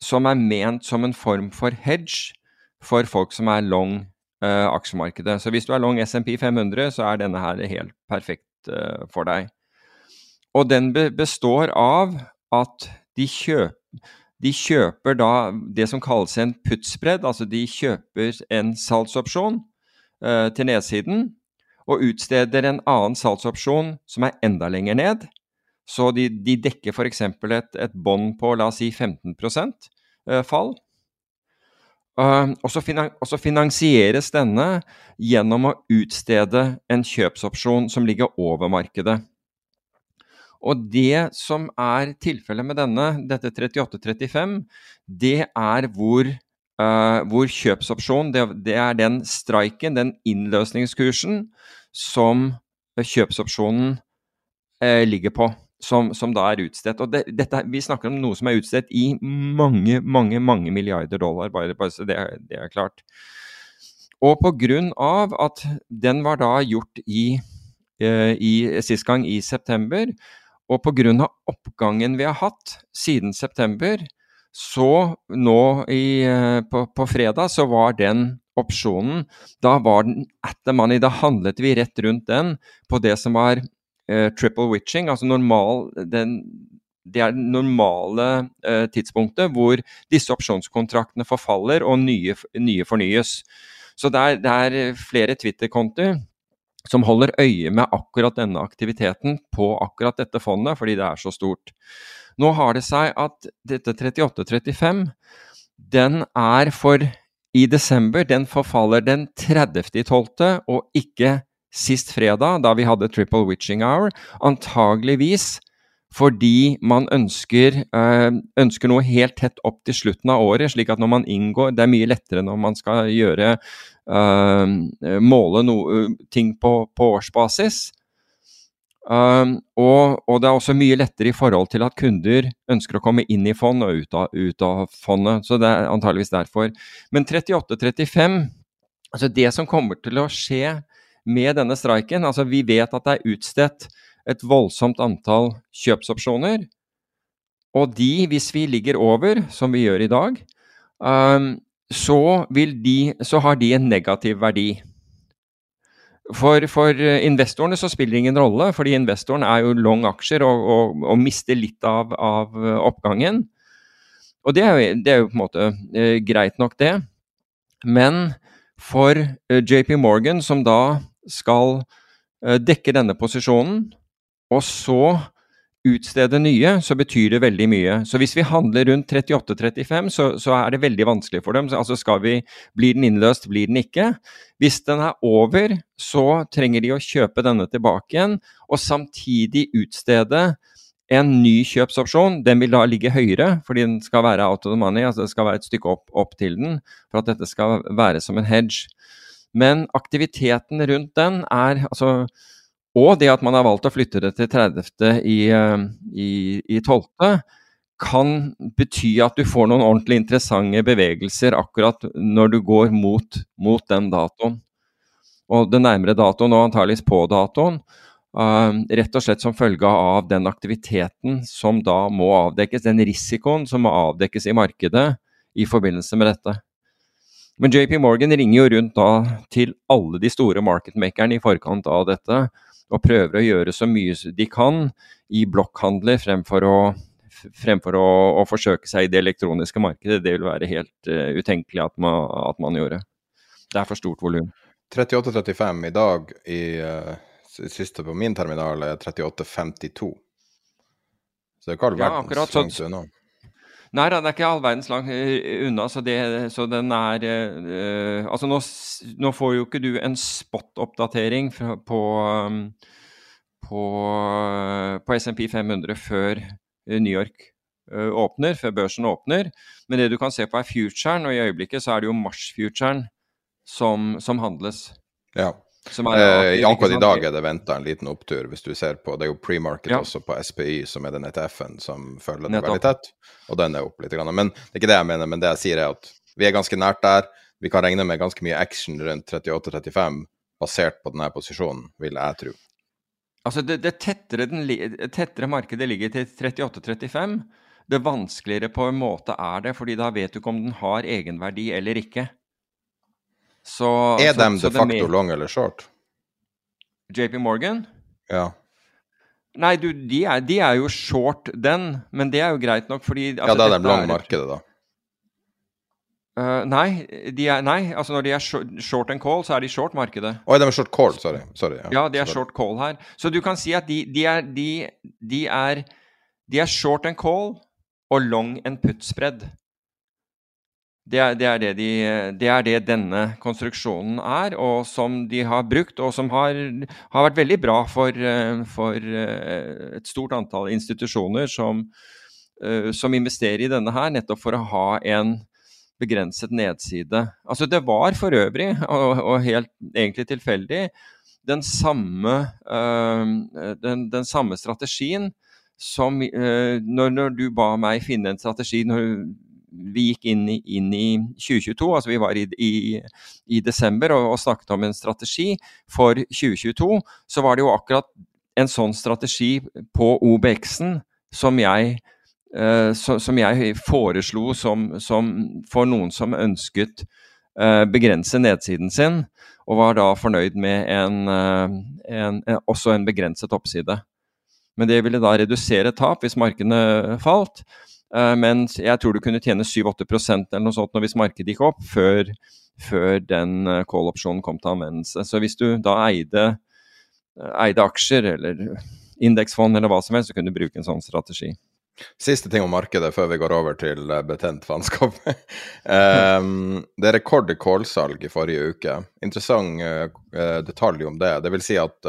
som er ment som en form for hedge for folk som er long uh, aksjemarkedet. Så hvis du er long SMP 500, så er denne her helt perfekt for deg. Og den består av at de kjøper de kjøper da det som kalles en puttspredd, altså de kjøper en salgsopsjon eh, til nedsiden og utsteder en annen salgsopsjon som er enda lenger ned. Så de, de dekker f.eks. et, et bånd på la oss si 15 uh, fall. Uh, og, så finansieres denne gjennom å utstede en kjøpsopsjon som ligger over markedet. Og det som er tilfellet med denne, dette 3835, det er hvor, uh, hvor kjøpsopsjon det, det, er den striken, den innløsningskursen, som kjøpsopsjonen uh, ligger på. Som, som, da er utstedt. Og det, dette, Vi snakker om noe som er utstedt i mange, mange mange milliarder dollar, bare, bare så det, det, er klart. Og på grunn av at den var da gjort i, eh, i sist gang i september, og pga. oppgangen vi har hatt siden september, så nå i, eh, på, på, fredag så var den opsjonen Da var den at the money. Da handlet vi rett rundt den på det som var triple witching, altså normal, den, det er det normale eh, tidspunktet hvor disse opsjonskontraktene forfaller og nye, nye fornyes. Så det er, det er flere Twitter-konti som holder øye med akkurat denne aktiviteten på akkurat dette fondet, fordi det er så stort. Nå har det seg at dette 3835, den er for i desember, den forfaller den 30.12. og ikke sist fredag, da vi hadde Triple Witching Hour. Antageligvis fordi man ønsker, øh, ønsker, noe helt tett opp til slutten av året, slik at når man inngår Det er mye lettere når man skal gjøre uh, måle no, ting på, på årsbasis. Og, og, det er også mye lettere i forhold til at kunder ønsker å komme inn i fond og ut av, ut av fondet. Så det er antageligvis derfor. Men 38-35, altså det som kommer til å skje med denne streiken altså Vi vet at det er utstedt et voldsomt antall kjøpsopsjoner. Og de, hvis vi ligger over, som vi gjør i dag, um, så, de, så, har de en negativ verdi. For, for, investorene så spiller det ingen rolle, fordi investoren er jo long aksjer og, og, og mister litt av, av, oppgangen. Og det er, jo, det er, jo, på en måte eh, greit nok, det. Men for eh, JP Morgan, som da skal eh, dekke denne posisjonen, og så utstede nye, så betyr det veldig mye. Så hvis vi handler rundt 38-35, så, så, er det veldig vanskelig for dem. Altså skal vi, Blir den innløst, blir den ikke? Hvis den er over, så trenger de å kjøpe denne tilbake igjen, og samtidig utstede en ny kjøpsopsjon. Den vil da ligge høyere, fordi den skal være out of the money, altså det skal være et stykke opp, opp til den, for at dette skal være som en hedge. Men aktiviteten rundt den er altså og det at man har valgt å flytte det til 30. i, eh, i, i 12., kan bety at du får noen ordentlig interessante bevegelser akkurat når du går mot, mot den datoen. Og den nærmere datoen, og antageligvis på datoen, uh, rett og slett som følge av den aktiviteten som da må avdekkes, den risikoen som må avdekkes i markedet i forbindelse med dette. Men JP Morgan ringer jo rundt da til alle de store marketmakerne i forkant av dette og prøver å gjøre så mye de kan i blokkhandler fremfor å, fremfor å, å forsøke seg i det elektroniske markedet. Det vil være helt uh, utenkelig at man, at man, gjorde. Det er for stort volum. 38,35 i dag i uh, siste på min terminal er 38,52. Så det er ikke all verdens ja, akkurat, så, unna. Nei da, det er ikke all verdens lang uh, unna. Så, det, så den er uh, Altså, nå, nå, får jo ikke du en spot-oppdatering på, um, på, på SMP 500 før New York uh, åpner, før børsen åpner. Men det du kan se på er futuren, og i øyeblikket så er det jo Mars-futuren som, som handles. Ja. Eh, akkurat i dag er det venta en liten opptur, hvis du ser på Det er jo pre-market ja. også på SPY, som er den ETF-en som følger det veldig tett, og den er opp litt. Grann. Men det er ikke det jeg mener, men det jeg sier er at vi er ganske nært der. Vi kan regne med ganske mye action rundt 38-35 basert på denne posisjonen, vil jeg tro. Altså det, det tettere, den, tettere, markedet ligger til 38-35, det vanskeligere på en måte er det, fordi da vet du ikke om den har egenverdi eller ikke. Så, er de de facto long eller short? JP Morgan? Ja. Nei, du, de er, de er, jo short den, men det er jo greit nok fordi altså, Ja, da er de long markedet, da. Uh, nei, er, nei, altså når de er short and call, så er de short markedet. Oi, de er short call, sorry. sorry ja. ja, de er sorry. short call her. Så du kan si at de, de, er, de, er, de er short and call og long and put spread. Det er det, er det, de, det er det, denne konstruksjonen er, og som de har brukt, og som har, har vært veldig bra for, eh, for, eh, et stort antall institusjoner som, eh, som, investerer i denne her, nettopp for å ha en begrenset nedside. Altså Det var for øvrig, og, og helt egentlig tilfeldig, den samme, den, den samme strategien som når, når, du ba meg finne en strategi når vi gikk inn i, inn i, 2022, altså vi var i, i, i desember og, og, snakket om en strategi for 2022, så var det jo akkurat en sånn strategi på OBX-en som jeg, eh, som jeg foreslo som, som, for noen som ønsket eh, begrense nedsiden sin, og var da fornøyd med en, eh, en, en, også en begrenset oppside. Men det ville da redusere tap hvis markedene falt. Uh, men jeg tror du kunne tjene 7-8% eller noe sånt hvis markedet gikk opp, før, før den uh, call-opsjonen kom til anvendelse. Så hvis du da eide, uh, eide aksjer eller indeksfond eller hva som helst, så kunne du bruke en sånn strategi. Siste ting om markedet før vi går over til betent faenskap. um, det er rekord i kålsalg i forrige uke. Interessant detalj om det. Det vil si at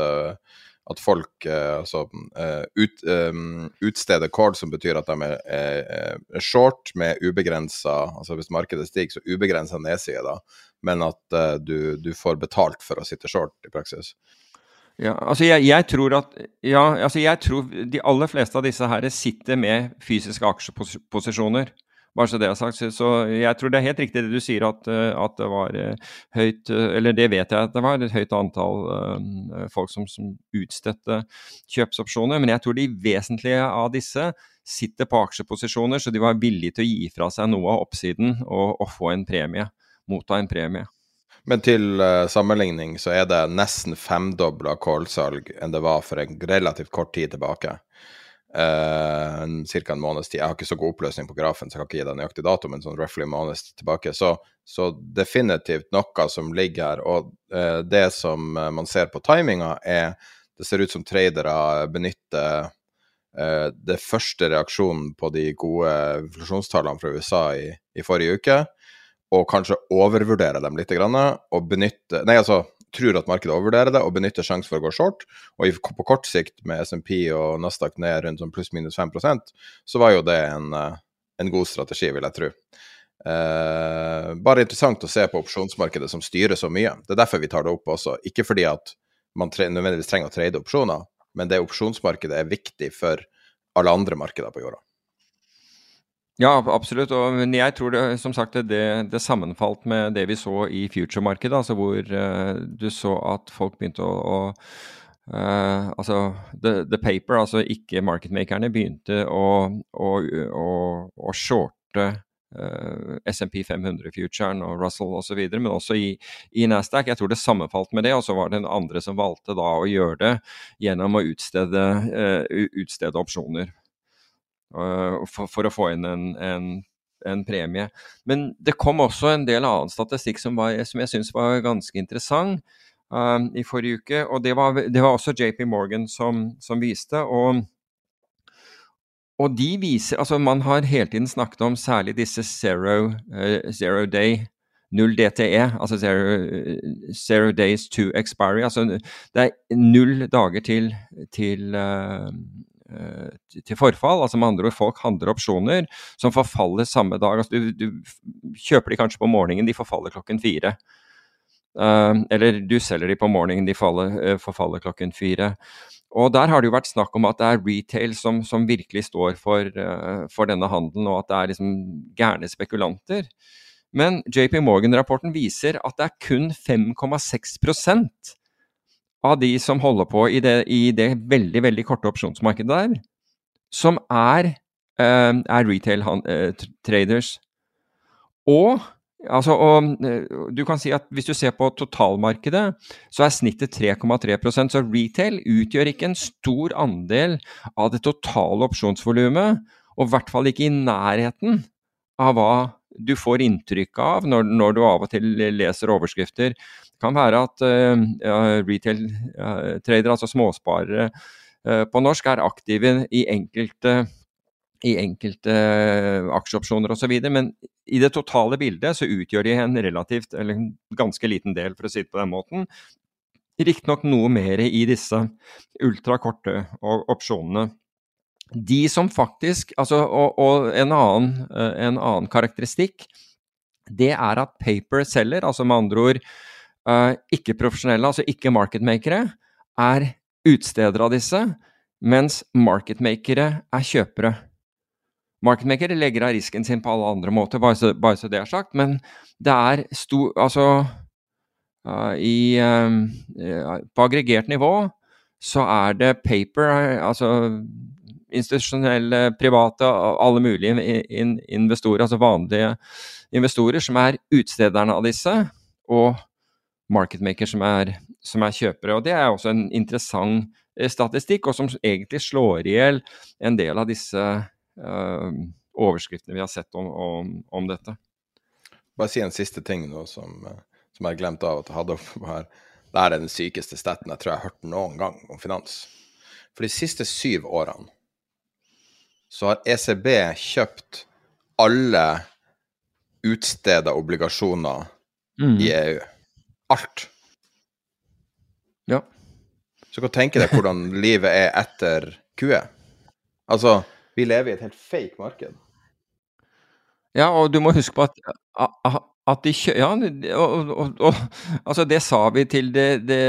at folk eh, altså, eh, ut, um, utsteder call, som betyr at de er, short med ubegrensa Altså hvis markedet stiger, så ubegrensa nedside, da, men at du, du, får betalt for å sitte short i praksis. Ja, altså jeg, jeg, tror at Ja, altså jeg tror de aller fleste av disse her sitter med fysiske aksjeposisjoner. Bare så det er sagt. Så jeg tror det er helt riktig det du sier, at, eh, at det var eh, høyt eh, Eller det vet jeg at det var et høyt antall folk som, som utstedte kjøpsopsjoner. Men jeg tror de vesentlige av disse sitter på aksjeposisjoner, så de var villige til å gi fra seg noe av oppsiden og, og få en premie. Motta en premie. Men til uh, sammenligning så er det nesten femdobla kålsalg enn det var for en relativt kort tid tilbake uh, ca. en måneds tid. Jeg har ikke så god oppløsning på grafen, så jeg kan ikke gi deg nøyaktig dato, men sånn roughly måneds tilbake. Så, så, definitivt noe som ligger her. Og uh, det som uh, man ser på timinga, er det ser ut som tradere benytter uh, det første reaksjonen på de gode inflasjonstallene fra USA i, i forrige uke, og kanskje overvurderer dem litt. Og benytte, nei, altså tror at markedet overvurderer det og benytter sjansen for å gå short. Og på kort sikt med SMP og Nasdaq ned rundt sånn pluss-minus 5% så var jo det en, eh, en, god strategi, vil jeg tro. Eh, bare interessant å se på opsjonsmarkedet som styrer så mye. Det er derfor vi tar det opp også. Ikke fordi at man tre nødvendigvis trenger å trade opsjoner, men det opsjonsmarkedet er viktig for alle andre markeder på jorda. Ja, absolutt. Og, men jeg tror det, som sagt, det, det sammenfalt med det vi så i future-markedet, altså hvor uh, du så at folk begynte å, å uh, Altså the, the, paper, altså ikke marketmakerne, begynte å, å, å shorte uh, SMP 500-futuren og Russell osv., men også i, i Nasdaq. Jeg tror det sammenfalt med det, og så var det en andre som valgte da å gjøre det gjennom å utstede, utstede opsjoner. Eh, for, for, å få inn en, en, en, premie. Men det kom også en del annen statistikk som, var, som jeg syns var ganske interessant um, i forrige uke. Og det var, det var også JP Morgan som, som viste. Og, og de viser Altså, man har hele tiden snakket om særlig disse zero, uh, zero day null DTE, altså zero, zero, days to expiry. Altså det er null dager til, til, uh, til forfall. Altså med andre ord, folk handler opsjoner som forfaller samme dag. Altså du, du kjøper de kanskje på morgenen, de forfaller klokken fire. Uh, eller du selger de på morgenen, de faller, uh, forfaller klokken fire. Og der har det jo vært snakk om at det er retail som, som virkelig står for, uh, for, denne handelen, og at det er liksom gærne spekulanter. Men JP Morgan-rapporten viser at det er kun 5,6 av de som holder på i det, i det, veldig veldig korte opsjonsmarkedet der, som er, uh, er retail-traders. Og Altså, og, eh, du kan si at Hvis du ser på totalmarkedet, så er snittet 3,3% så retail utgjør ikke en stor andel av det totale opsjonsvolumet, og i hvert fall ikke i nærheten av hva du får inntrykk av når, når du av og til leser overskrifter. Kan være at uh, retail-tradere, altså småsparere uh, på norsk, er aktive i enkelte i enkelte aksjeopsjoner osv. Men i det totale bildet så utgjør de en relativt, eller en ganske liten del, for å si det på den måten. Riktignok noe mer i disse ultrakorte opsjonene. De som faktisk altså, Og, og en, annen, eh, en, annen, karakteristikk, det er at paper selger, altså med andre ord ikke-profesjonelle, altså ikke-marketmakere, er utstedere av disse, mens marketmakere er kjøpere. Marketmakere legger av risken sin på alle andre måter, bare så, bare så det er sagt. Men det er stor Altså uh, i, uh, På aggregert nivå så er det paper, altså institusjonelle, private, alle mulige in, investorer, altså vanlige investorer, som er utstederne av disse, og marketmaker som er, som er kjøpere. Og Det er også en interessant eh, statistikk, og som egentlig slår i hjel en del av disse uh, overskriftene vi har sett om, om, om, dette. Bare si en siste ting nå som, eh, som jeg glemte av at jeg hadde oppe her. Det er den sykeste staten jeg tror jeg har hørt noen gang om finans. For de siste syv årene så har ECB kjøpt alle utsteda obligasjoner mm. i EU. Alt. Ja. Så kan du tenke deg hvordan livet er etter QE. Altså, vi lever i et helt fake marked. Ja, og du må huske på at, at de kjø... Ja, og, og, og, altså det sa vi til det, det,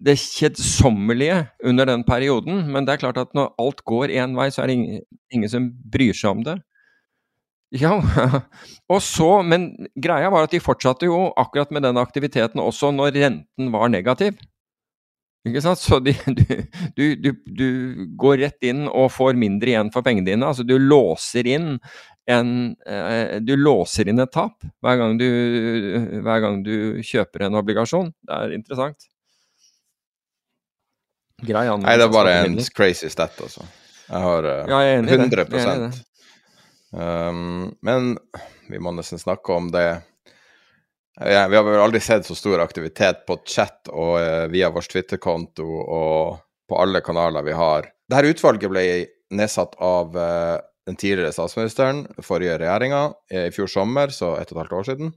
det kjedsommelige under den perioden. Men det er klart at når alt går én vei, så er det ingen, ingen som bryr seg om det. Ja, og så, men greia var at de fortsatte jo akkurat med den aktiviteten også når renten var negativ. Ikke sant? Så de, du, du, du, går rett inn og får mindre igjen for pengene dine. Altså du låser inn en eh, Du låser inn et tap hver gang du, hver gang du kjøper en obligasjon. Det er interessant. Grei Nei, det er bare en crazy stat, altså. Jeg har uh, ja, jeg 100 um, Men vi må nesten snakke om det ja, vi har vel aldri sett så stor aktivitet på chat og uh, via vår Twitter-konto og på alle kanaler vi har. Dette utvalget ble nedsatt av uh, den tidligere statsministeren, forrige regjeringa, i fjor sommer, så ett og et halvt år siden.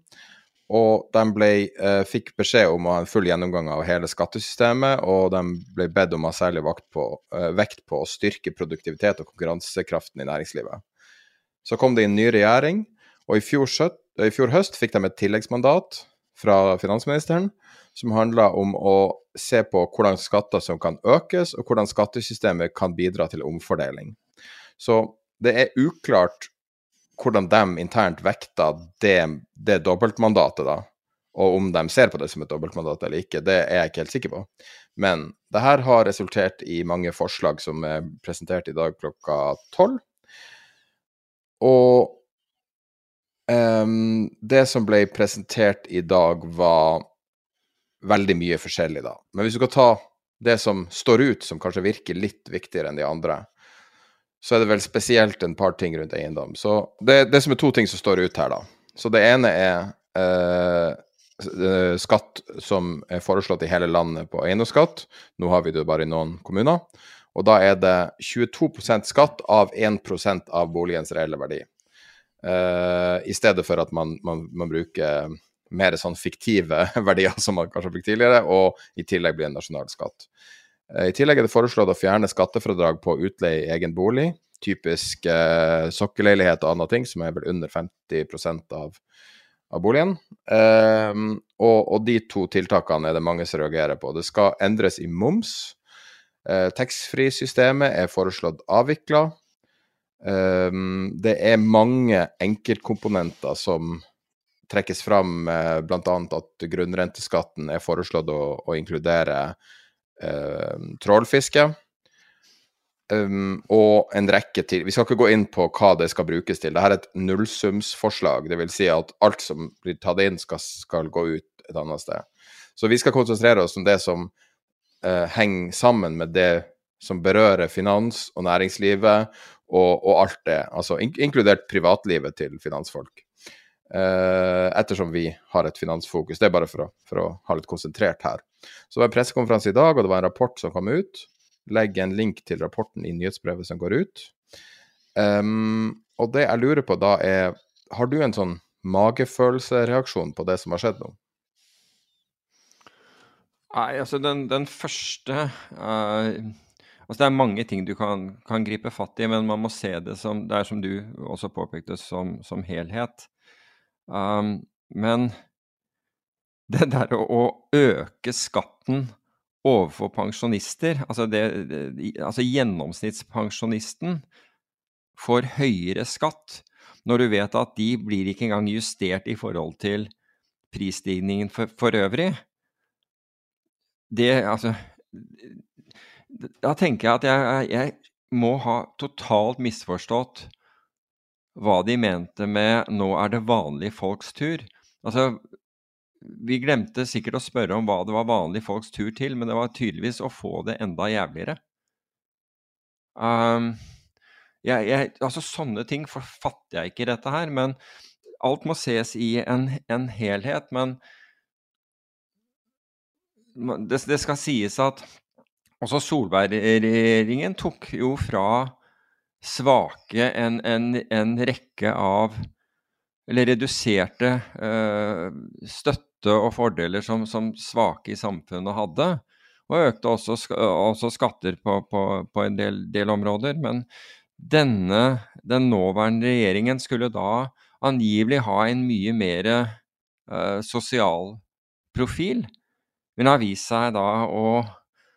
Og de ble, uh, fikk beskjed om å ha en full gjennomgang av hele skattesystemet, og de ble bedt om å ha særlig på, vekt på å styrke produktivitet og konkurransekraften i næringslivet. Så kom det inn ny regjering, og i fjor, i fjor høst fikk de et tilleggsmandat fra finansministeren som handla om å se på hvordan skatter som kan økes, og hvordan skattesystemet kan bidra til omfordeling. Så det er uklart hvordan de internt vekter det, det dobbeltmandatet, da. Og om de ser på det som et dobbeltmandat eller ikke, det er jeg ikke helt sikker på. Men det her har resultert i mange forslag som er presentert i dag klokka tolv. Og Um, det som ble presentert i dag, var veldig mye forskjellig, da. Men hvis du skal ta det som står ut, som kanskje virker litt viktigere enn de andre, så er det vel spesielt en par ting rundt eiendom. Så det, det som er to ting som står ut her, da. Så det ene er eh, skatt som er foreslått i hele landet på eiendomsskatt. Nå har vi det bare i noen kommuner. Og da er det 22% skatt av 1% av boligens reelle verdi. Uh, I stedet for at man, man, man, bruker mer sånn fiktive verdier som man kanskje fikk tidligere, og i tillegg blir en nasjonal skatt. Uh, I tillegg er det foreslått å fjerne skattefradrag på utleie i egen bolig, typisk uh, sokkelleilighet og andre ting, som er vel under 50 av, av boligen. Og, og, de to tiltakene er det mange som reagerer på. Det skal endres i moms. Uh, Taxfree-systemet er foreslått avvikla. Um, det er mange enkeltkomponenter som trekkes fram, uh, bl.a. at grunnrenteskatten er foreslått å, å inkludere eh, trålfiske. Um, og en rekke til. Vi skal ikke gå inn på hva det skal brukes til. Dette er et nullsumsforslag. Dvs. Si at alt som blir tatt inn, skal, skal, gå ut et annet sted. Så vi skal konsentrere oss om det som eh, henger sammen med det som berører finans og næringslivet og, og alt det, altså in inkludert privatlivet til finansfolk. Eh, ettersom vi har et finansfokus. Det er bare for å, for å, ha litt konsentrert her. Så det var en pressekonferanse i dag, og det var en rapport som kom ut. Legg en link til rapporten i nyhetsbrevet som går ut. Um, og det jeg lurer på da, er Har du en sånn magefølelsereaksjon på det som har skjedd nå? Nei, altså den, den første uh, Altså det er mange ting du kan, kan, gripe fatt i, men man må se det som Det er som du også påpekte, som, som helhet. Um, men det der å, å, øke skatten overfor pensjonister Altså, det, det, altså gjennomsnittspensjonisten får høyere skatt når du vet at de blir ikke engang justert i forhold til prisstigningen for, for øvrig det Altså Da tenker jeg at jeg, jeg må ha totalt misforstått hva de mente med 'nå er det vanlige folks tur'. Altså, vi glemte sikkert å spørre om hva det var vanlige folks tur til, men det var tydeligvis å få det enda jævligere. Um, jeg, jeg, altså Sånne ting forfatter jeg ikke i dette her, men alt må ses i en, en helhet. Men det, det skal sies at også Solberg-regjeringen tok jo fra svake en, en, en, rekke av Eller reduserte eh, støtte og fordeler som, som, svake i samfunnet hadde. Og økte også, også skatter på, på, på en del, del, områder. Men denne, den nåværende regjeringen skulle da angivelig ha en mye mer eh, sosial profil. Hun har vist seg da å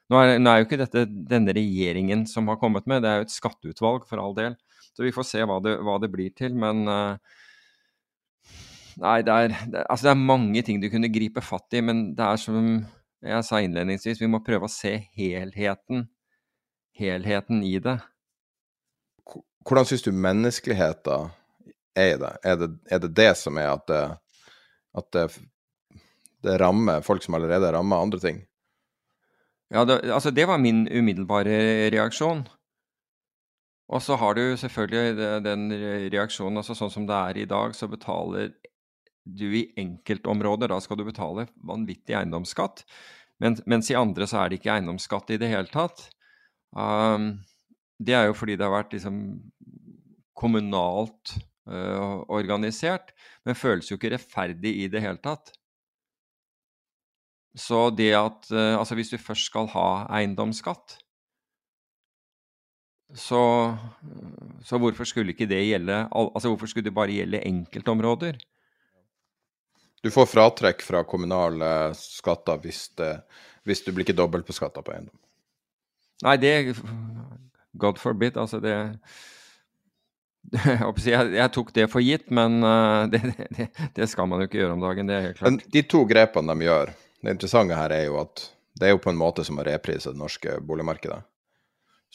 nå er, nå er, jo ikke dette denne regjeringen som har kommet med, det er jo et skatteutvalg for all del. Så vi får se hva det, hva det blir til. Men uh, Nei, det er, det, altså det er mange ting du kunne gripe fatt i, men det er som jeg sa innledningsvis, vi må prøve å se helheten. Helheten i det. Hvordan syns du menneskeligheten er i det? Er det, er det det som er at det, at det det rammer folk som allerede er ramma andre ting? Ja, det, altså det var min umiddelbare reaksjon. Og så har du selvfølgelig den reaksjonen altså Sånn som det er i dag, så betaler du i enkeltområder Da skal du betale vanvittig eiendomsskatt. Men, mens i andre så er det ikke eiendomsskatt i det hele tatt. Um, det er jo fordi det har vært liksom kommunalt uh, organisert, men føles jo ikke rettferdig i det hele tatt. Så det at uh, Altså, hvis du først skal ha eiendomsskatt, så, så hvorfor skulle ikke det gjelde Altså, hvorfor skulle det bare gjelde enkeltområder? Du får fratrekk fra kommunale skatter hvis, det, hvis du blir ikke dobbeltbeskatta på eiendom. Nei, det God forbid. Altså, det jeg, jeg, tok det for gitt, men uh, det, det, det, skal man jo ikke gjøre om dagen. Det er helt klart. Men de to grepene de gjør, det interessante her er jo at det er jo på en måte som å reprise det norske boligmarkedet.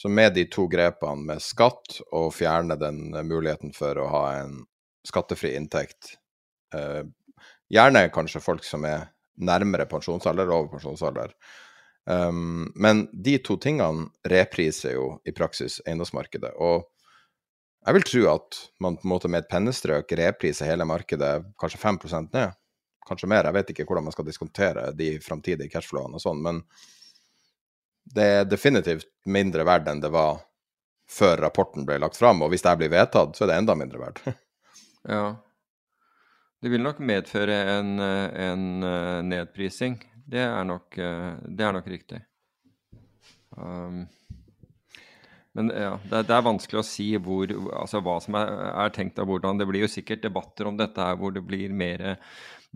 Så med de to grepene med skatt og fjerne den muligheten for å ha en skattefri inntekt, eh, gjerne kanskje folk som er nærmere pensjonsalder, over pensjonsalder, um, men de to tingene repriser jo i praksis eiendomsmarkedet. Og jeg vil tro at man på en måte med et pennestrøk repriser hele markedet kanskje 5% ned kanskje mer. Jeg vet ikke hvordan man skal diskontere de framtidige cashflowene og sånn, men det er definitivt mindre verdt enn det var før rapporten ble lagt fram. Og hvis det blir vedtatt, så er det enda mindre verdt. Ja. Det vil nok medføre en, en nedprising. Det er nok, det er nok riktig. Um, men ja, det, det, er vanskelig å si hvor, altså hva som er, er, tenkt av hvordan. Det blir jo sikkert debatter om dette her hvor det blir mer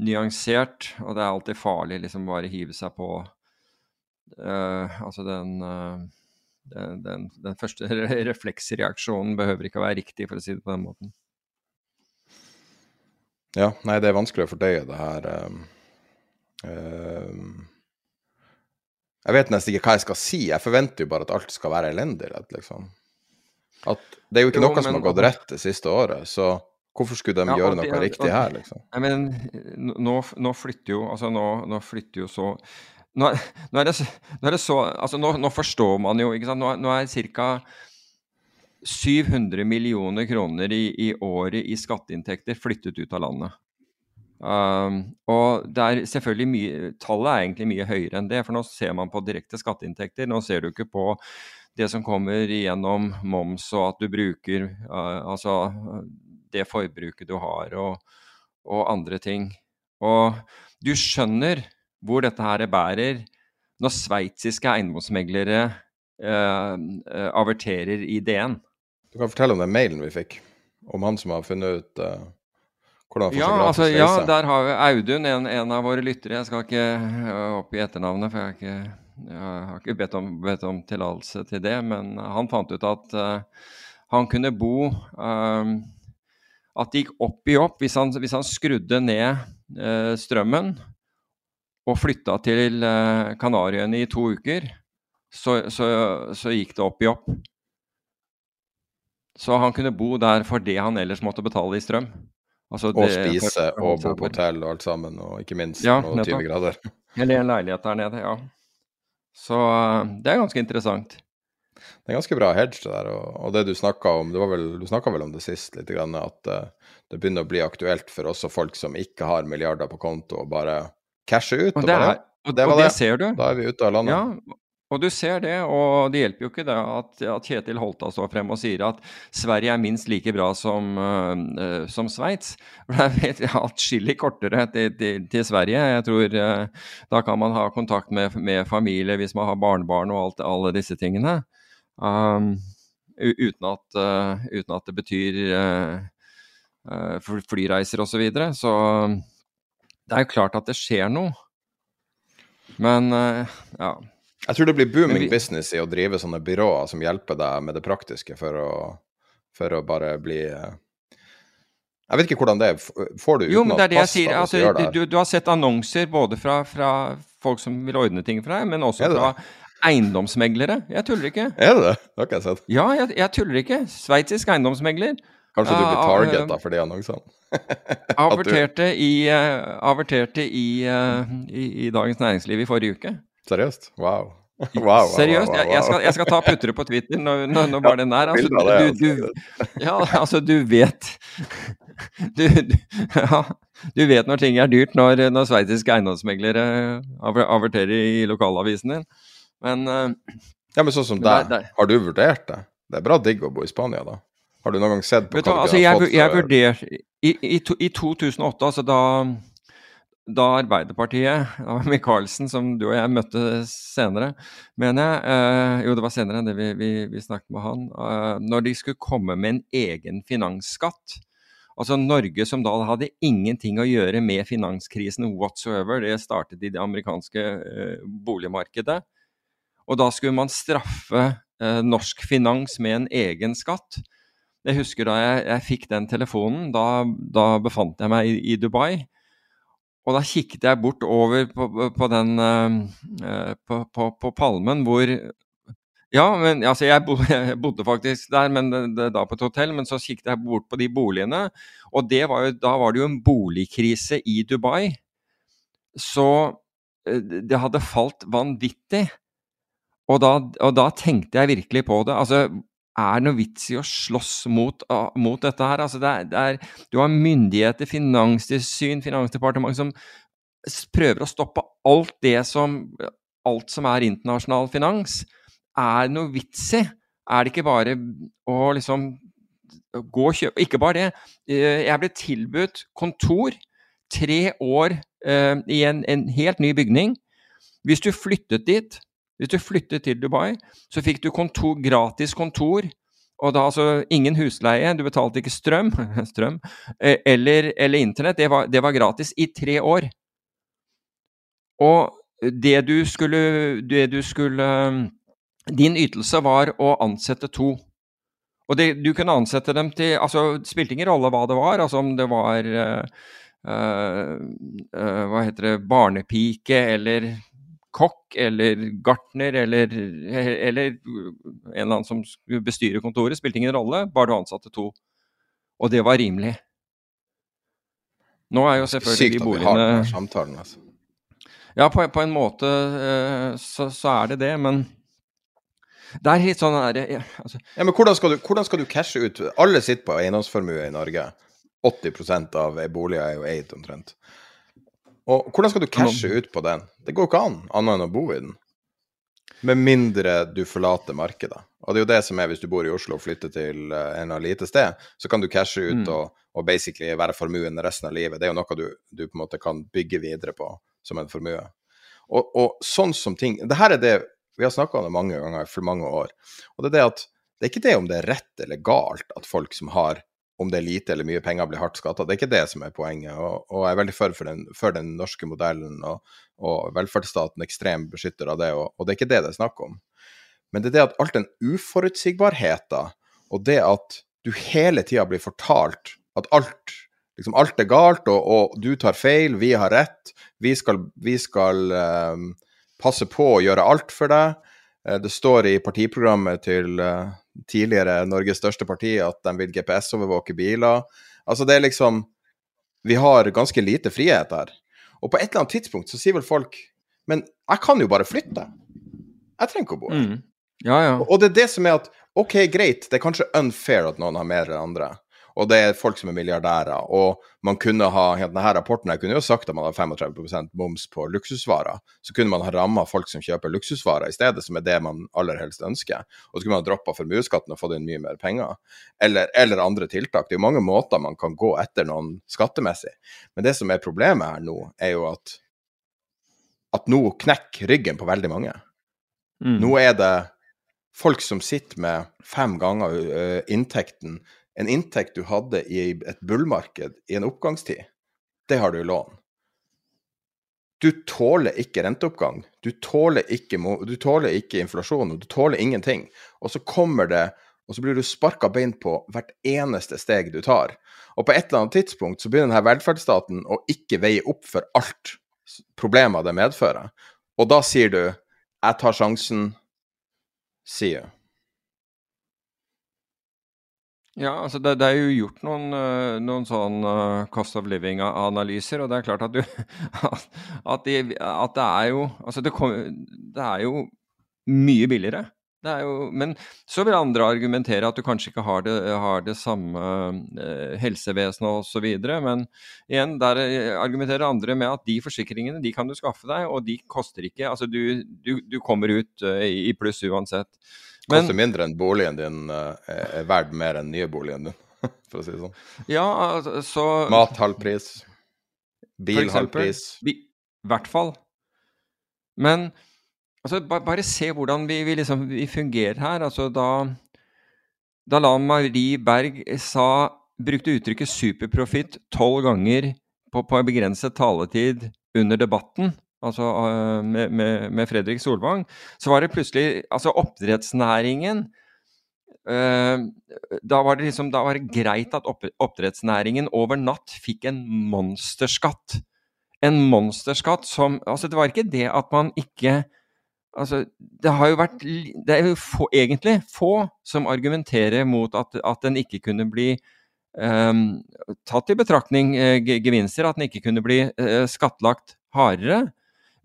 nyansert. Og det er alltid farlig liksom bare hive seg på uh, Altså den, uh, den, den, den, første refleksreaksjonen behøver ikke å være riktig, for å si det på den måten. Ja, nei, det er vanskelig å fordøye det her. Um jeg vet nesten ikke hva jeg skal si. Jeg forventer jo bare at alt skal være elendig. Liksom. At det er jo ikke jo, noe men, som har gått rett det siste året, så hvorfor skulle de ja, gjøre noe riktig her, liksom? Jeg mener, nå, nå, flytter jo Altså, nå, nå flytter jo så nå, nå, er det, nå, er det, så Altså, nå, forstår man jo, ikke sant. Nå, er det ca. 700 millioner kroner i, i året i skatteinntekter flyttet ut av landet. Um, og det er selvfølgelig mye, Tallet er egentlig mye høyere enn det, for nå ser man på direkte skatteinntekter. Nå ser du ikke på det som kommer gjennom moms og at du bruker uh, altså det forbruket du har og, og, andre ting. Og du skjønner hvor dette her bærer når sveitsiske eiendomsmeglere eh, uh, averterer ideen. Du kan fortelle om den mailen vi fikk, om han som har funnet ut eh, hvordan han får ja, altså, ja, der har vi Audun, en, en, av våre lyttere. Jeg skal ikke opp oppgi etternavnet, for jeg har ikke, jeg har ikke bedt om, bedt om tillatelse til det. Men han fant ut at uh, han kunne bo uh, At det gikk opp i opp hvis han, hvis han skrudde ned eh, strømmen og flytta til Kanariøyene i to uker, så, så, så gikk det opp i opp. Så han kunne bo der for det han ellers måtte betale i strøm. Altså og spise og bo på hotell og alt sammen, og ikke minst ja, noen 20 grader. Eller en leilighet der nede, ja. Så eh, det er ganske interessant. Det er ganske bra hedge, det der. Og, og det du snakka om, det vel, du snakka vel om det sist litt, grann, at uh, det begynner å bli aktuelt for også folk som ikke har milliarder på konto, å bare cashe ut. Og, det, er, og, det, og det, det ser du. Da er vi ute av landet. Ja, og du ser det, og det hjelper jo ikke det at, at Kjetil Holta står frem og sier at Sverige er minst like bra som, uh, som Sveits. Det er atskillig kortere til, til, til, Sverige. Jeg tror uh, Da kan man ha kontakt med, med, familie hvis man har barnebarn og alt, alle disse tingene. Um, uten, at, uh, uten, at, det betyr flyreiser osv. Så, videre. så det er jo klart at det skjer noe. Men ja. Jeg tror det blir booming vi... business i å drive sånne byråer som hjelper deg med det praktiske for å, for å bare bli Jeg vet ikke hvordan det er. Får du jo, men det er det jeg sier. Altså, du, du, har sett annonser både fra, fra, folk som vil ordne ting for deg, men også fra eiendomsmeglere. Jeg tuller ikke. Er det det? Det har ikke jeg sett. Ja, jeg, jeg tuller ikke. Sveitsisk eiendomsmegler. Kanskje du blir targeta for de annonsene? averterte i, uh, averterte i, uh, i, i Dagens Næringsliv i forrige uke. Seriøst? Wow. Wow, wow, Seriøst, jeg, jeg, skal, jeg, skal, ta puttere på Twitter når, når, når var den der. Altså, du, du, ja, altså, du vet du, ja, du, vet når ting er dyrt når, når sveitsiske eiendomsmeglere averterer i lokalavisen din. Men uh, Ja, men sånn som deg, har du vurdert det? Det er bra digg å bo i Spania, da. Har du noen gang sett på hva du altså, har fått? Jeg, jeg vurderte i, i, i, 2008, altså da da Arbeiderpartiet, av Michaelsen, som du og jeg møtte senere, mener jeg eh, Jo, det var senere enn det vi, vi, vi snakket med han. Eh, når de skulle komme med en egen finansskatt. Altså Norge som da hadde ingenting å gjøre med finanskrisen whatsoever. Det startet i det amerikanske eh, boligmarkedet. Og da skulle man straffe eh, norsk finans med en egen skatt. Jeg husker da jeg, jeg fikk den telefonen. Da, da, befant jeg meg i, i Dubai. Og da kikket jeg bort over på, på den eh, på, på, på, Palmen hvor Ja, men altså jeg, bo, jeg bodde faktisk der, men det, det, da på et hotell. Men så kikket jeg bort på de boligene, og var jo, da var det jo en boligkrise i Dubai. Så uh, det hadde falt vanvittig. Og da, og da tenkte jeg virkelig på det. Altså, er det noe vits i å slåss mot, mot dette her? Altså det er, det er, du har myndigheter, finanstilsyn, finansdepartement som prøver å stoppe alt det som alt som er internasjonal finans, er det noe vits i. Er det ikke bare å liksom gå og kjøpe Ikke bare det. Eh, jeg ble tilbudt kontor tre år uh, i en, en, helt ny bygning. Hvis du flyttet dit, hvis du flyttet til Dubai, så fikk du kontor, gratis kontor. Og da altså ingen husleie, du betalte ikke strøm, strøm eller, eller internett. Det var, det var gratis i tre år. Og det du skulle, det du skulle Din ytelse var å ansette to. Og det, du kunne ansette dem til altså Det spilte ingen rolle hva det var, altså om det var uh, uh, Hva heter det Barnepike eller kokk eller gartner eller, eller en eller annen som skulle bestyre kontoret. Spilte ingen rolle, bare du ansatte to. Og det var rimelig. Nå er jo selvfølgelig Sykt at vi har den samtalen, altså. Ja, på, på en måte eh, så, så, er det det, men det er helt sånn der, altså. Ja, Men hvordan skal, du, hvordan skal du cashe ut Alle sitter på eiendomsformue i Norge. 80% av boliger er jo eid, omtrent. Og hvordan skal du cashe ut på den? Det går ikke an, annet enn å bo i den. Med mindre du forlater markedet. Og det er jo det som er hvis du bor i Oslo og flytter til eh, en av lite sted, så kan du cashe ut mm. og, og, basically være formuen resten av livet. Det er jo noe du, du på en måte kan bygge videre på som en formue. Og, og sånn som ting det her er det Vi har snakka om det mange ganger for mange år. Og det er det at det er ikke det om det er rett eller galt at folk som har om det er lite eller mye penger, blir hardt skatta. Det er ikke det som er poenget. Og, og jeg er veldig for, for, den, for den, norske modellen og, og, velferdsstaten, ekstrem beskytter av det. Og, og, det er ikke det det er snakk om. Men det er det at alt den uforutsigbarheten, og det at du hele tida blir fortalt at alt liksom alt er galt, og, og, du tar feil, vi har rett. Vi skal, vi skal um, passe på å gjøre alt for deg. Uh, det står i partiprogrammet til uh, tidligere Norges største parti at de vil GPS-overvåke biler. Altså, det er liksom Vi har ganske lite frihet her. Og på et eller annet tidspunkt så sier vel folk Men jeg kan jo bare flytte. Jeg trenger ikke å bo her. Mm. Ja, ja. Og det er det som er at OK, greit, det er kanskje unfair at noen har mer enn andre og det er folk som er milliardærer. Og man kunne ha denne rapporten jeg kunne jo sagt at man har 35% moms på luksusvarer. Så kunne man ha ramma folk som kjøper luksusvarer i stedet, som er det man aller helst ønsker. Og så kunne man ha droppa formuesskatten og fått inn mye mer penger. Eller, eller, andre tiltak. Det er jo mange måter man kan gå etter noen skattemessig. Men det som er problemet her nå, er jo at at nå knekker ryggen på veldig mange. Mm. Nå er det folk som sitter med fem ganger inntekten en inntekt du hadde i et bullmarked i en oppgangstid, det har du i lån. Du tåler ikke renteoppgang, du tåler ikke, du tåler ikke inflasjon, du tåler ingenting. Og så kommer det, og så blir du sparka bein på hvert eneste steg du tar. Og på et eller annet tidspunkt så begynner denne velferdsstaten å ikke veie opp for alt problemer det medfører. Og da sier du 'jeg tar sjansen', sier Ja, altså det, det, er jo gjort noen, eh, noen sånn uh, cost of living-analyser, og det er klart at, du, at, de, at det er jo Altså det, kom, det, er jo mye billigere. Det er jo, men så vil andre argumentere at du kanskje ikke har det, har det samme uh, helsevesenet osv. Men igjen, der argumenterer andre med at de forsikringene de kan du skaffe deg, og de koster ikke Altså du, du, du kommer ut i pluss uansett. Men, Koster mindre enn boligen din uh, er verdt mer enn nye boligen din, for å si det sånn. Ja, altså, så Mat halv pris. Bil halv pris. I hvert fall. Men altså, ba, bare se hvordan vi, vi, liksom, vi fungerer her. Altså, da, da Lan Marie Berg sa, brukte uttrykket 'superprofitt' tolv ganger på, på begrenset taletid under debatten, altså uh, med, med, med, Fredrik Solvang, så var det plutselig Altså oppdrettsnæringen uh, da, var det liksom, da var det greit at opp, oppdrettsnæringen over natt fikk en monsterskatt. En monsterskatt som Altså, det var ikke det at man ikke Altså, det har jo vært Det er jo få, egentlig få som argumenterer mot at, at den ikke kunne bli um, tatt i betraktning uh, gevinster, at den ikke kunne bli uh, skattlagt hardere.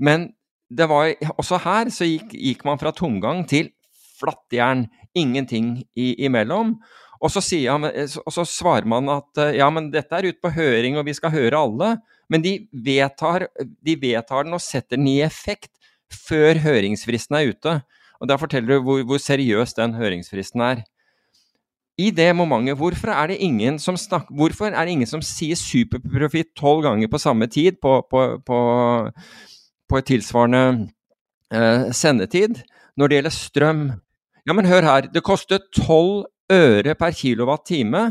Men det var, også her så gikk, gikk man fra tomgang til flattjern. Ingenting i, imellom. Og så, han, og så, svarer man at ja, men dette er ute på høring, og vi skal høre alle. Men de vedtar, de den og setter den i effekt før høringsfristen er ute. Og Da forteller du hvor, hvor seriøs den høringsfristen er. I det momentet, hvorfor er det ingen som, snak, er det ingen som sier superprofitt tolv ganger på samme tid på, på, på, på et tilsvarende eh, sendetid når det gjelder strøm? Ja, men hør her. Det koster 12 øre per kilowatt-time.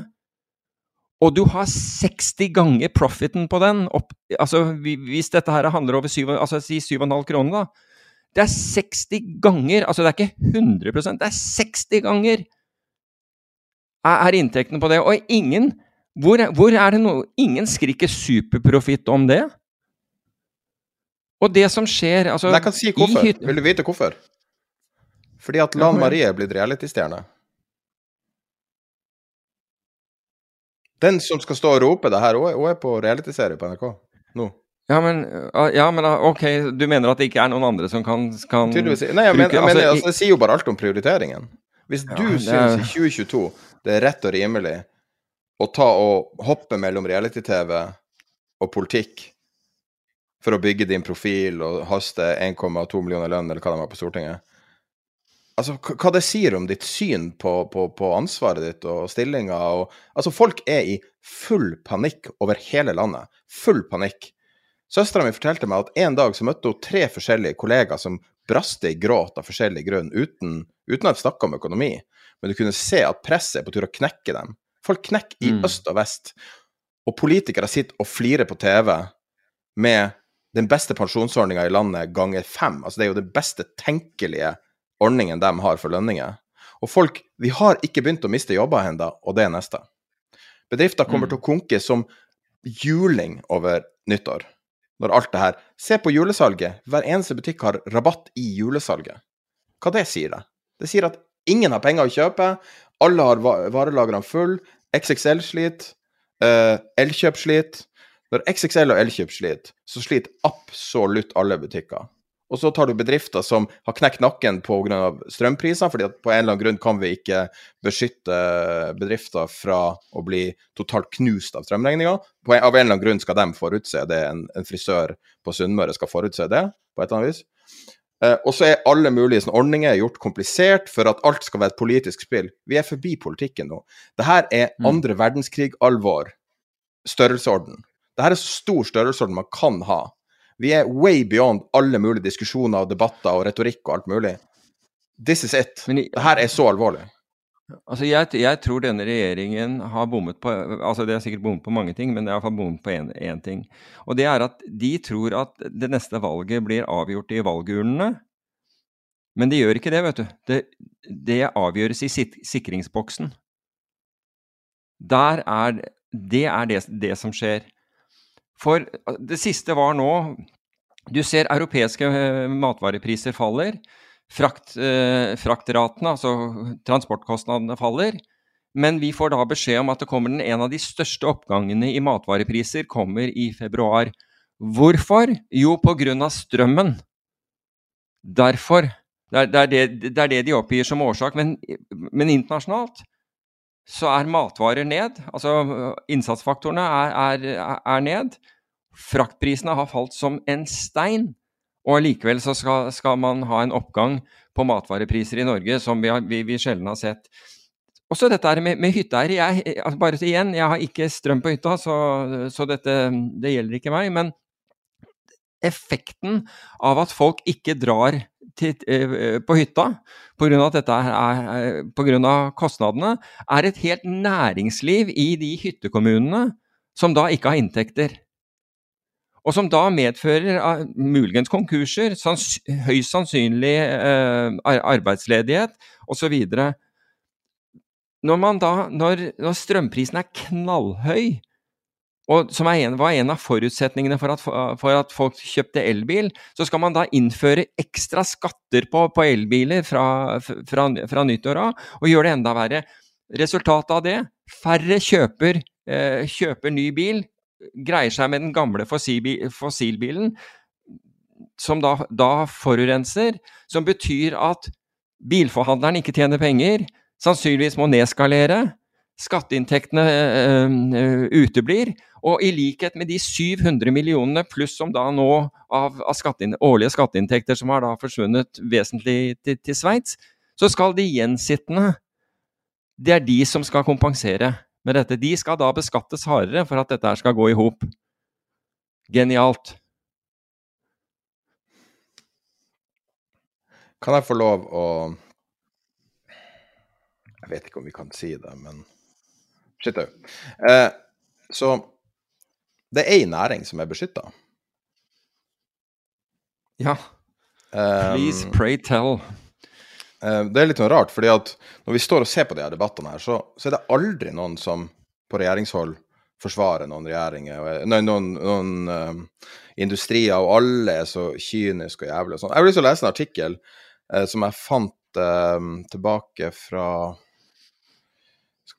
Og du har 60 ganger profiten på den. Opp, altså, hvis dette her handler over 7, altså, si 7,5 kroner, da. Det er 60 ganger, altså det er ikke 100% det er 60 ganger er, inntektene på det. Og ingen hvor, hvor er det noe Ingen skriker superprofitt om det. Og det som skjer altså, Jeg kan si hvorfor. Vil du vite hvorfor? Fordi at Lan Marie er blitt realitystjerne. Den som skal stå og rope det her, hun er på realityserie på NRK nå. Ja men, ja, men, ok, du mener at det ikke er noen andre som kan, kan Tydeligvis. Nei, jeg, bruke, men, jeg altså, altså, det sier jo bare alt om prioriteringen. Hvis du synes syns i 2022 det er rett og rimelig å ta og hoppe mellom reality-TV og politikk for å bygge din profil og haste 1,2 millioner lønn, eller hva de har på Stortinget Altså, hva det sier om ditt syn på, på, på ansvaret ditt og stillinga og Altså, folk er i full panikk over hele landet. Full panikk. Søstera mi fortalte meg at en dag så møtte hun tre forskjellige kollegaer som braste i gråt av forskjellig grunn, uten, uten at snakka om økonomi. Men du kunne se at presset er på tur å knekke dem. Folk knekker i mm. øst og vest. Og politikere sitter og flirer på TV med den beste pensjonsordninga i landet ganger fem. Altså, det er jo den beste tenkelige ordningen de har for lønninger. Og folk Vi har ikke begynt å miste jobber ennå, og det er neste. Bedrifter kommer mm. til å konke som juling over nyttår. Når alt det her Se på julesalget. Hver eneste butikk har rabatt i julesalget. Hva det sier det? Det sier at ingen har penger å kjøpe, alle har varelagrene full, XXL sliter, uh, Elkjøp sliter. Når XXL og Elkjøp sliter, så sliter absolutt alle butikker. Og så tar du bedrifter som har knekt nakken pga. strømpriser, fordi at på en eller annen grunn kan vi ikke beskytte bedrifter fra å bli totalt knust av strømregninga. Av en eller annen grunn skal de forutse det, en, en frisør på Sunnmøre skal forutse det, på et eller annet vis. Eh, og så er alle mulige sånn, ordninger gjort komplisert for at alt skal være et politisk spill. Vi er forbi politikken nå. Dette er mm. andre verdenskrig-alvor. Størrelsesorden. Dette er stor størrelsesorden man kan ha. Vi er way beyond alle mulige diskusjoner og debatter og retorikk og alt mulig. This is it. Det her er så alvorlig. Altså jeg, jeg, tror denne regjeringen har bommet på altså Det er sikkert bommet på mange ting, men det er iallfall bommet på én ting. Og det er at de tror at det neste valget blir avgjort i valgurnene. Men det gjør ikke det, vet du. Det, det avgjøres i sikringsboksen. Der er Det er det, det som skjer. For det siste var nå Du ser europeiske eh, matvarepriser faller. Frakt, eh, fraktratene, altså transportkostnadene, faller. Men vi får da beskjed om at det kommer den, en av de største oppgangene i matvarepriser kommer i februar. Hvorfor? Jo, av strømmen. Derfor. Er det, er det, det er det, de oppgir som årsak. Men, men internasjonalt så er matvarer ned. Altså innsatsfaktorene er, er, er ned. Fraktprisene har falt som en stein. Og likevel så skal, skal, man ha en oppgang på matvarepriser i Norge som vi, har, vi, vi sjelden har sett. Også dette med, med hytteeiere. Jeg, altså bare igjen, jeg har ikke strøm på hytta, så, så dette det gjelder ikke meg. Men effekten av at folk ikke drar til, eh, på hytta pga. av kostnadene, er et helt næringsliv i de hyttekommunene som da ikke har inntekter. Og som da medfører uh, muligens konkurser, sans, høyst sannsynlig uh, arbeidsledighet osv. Når, man når, når strømprisen er knallhøy, og som en, var en av forutsetningene for at, for at, folk kjøpte elbil, så skal man da innføre ekstra skatter på, på elbiler fra, fra, fra nyttår av, og gjøre det enda verre. Resultatet av det færre kjøper, eh, kjøper ny bil, greier seg med den gamle fossilbilen, som da, da forurenser, som betyr at bilforhandleren ikke tjener penger, sannsynligvis må nedskalere, Skatteinntektene uh, uteblir. Og i likhet med de 700 millionene pluss som da nå av, av skatteinn, årlige skatteinntekter som har da forsvunnet vesentlig til, til Sveits, så skal de gjensittende Det er de som skal kompensere med dette. De skal da beskattes hardere for at dette skal gå i hop. Genialt. Kan jeg få lov å Jeg vet ikke om vi kan si det, men Shit òg. Eh, så det er ei næring som er beskytta. Ja. Please, um, pray tell. Uh, det er litt sånn rart, fordi at når vi står og ser på de her debattene her, så, så er det aldri noen som på regjeringshold forsvarer noen regjeringer, nei, noen, noen uh, industrier, og alle er så kyniske og jævlige og sånn. Jeg har lyst til å lese en artikkel eh, som jeg fant tilbake fra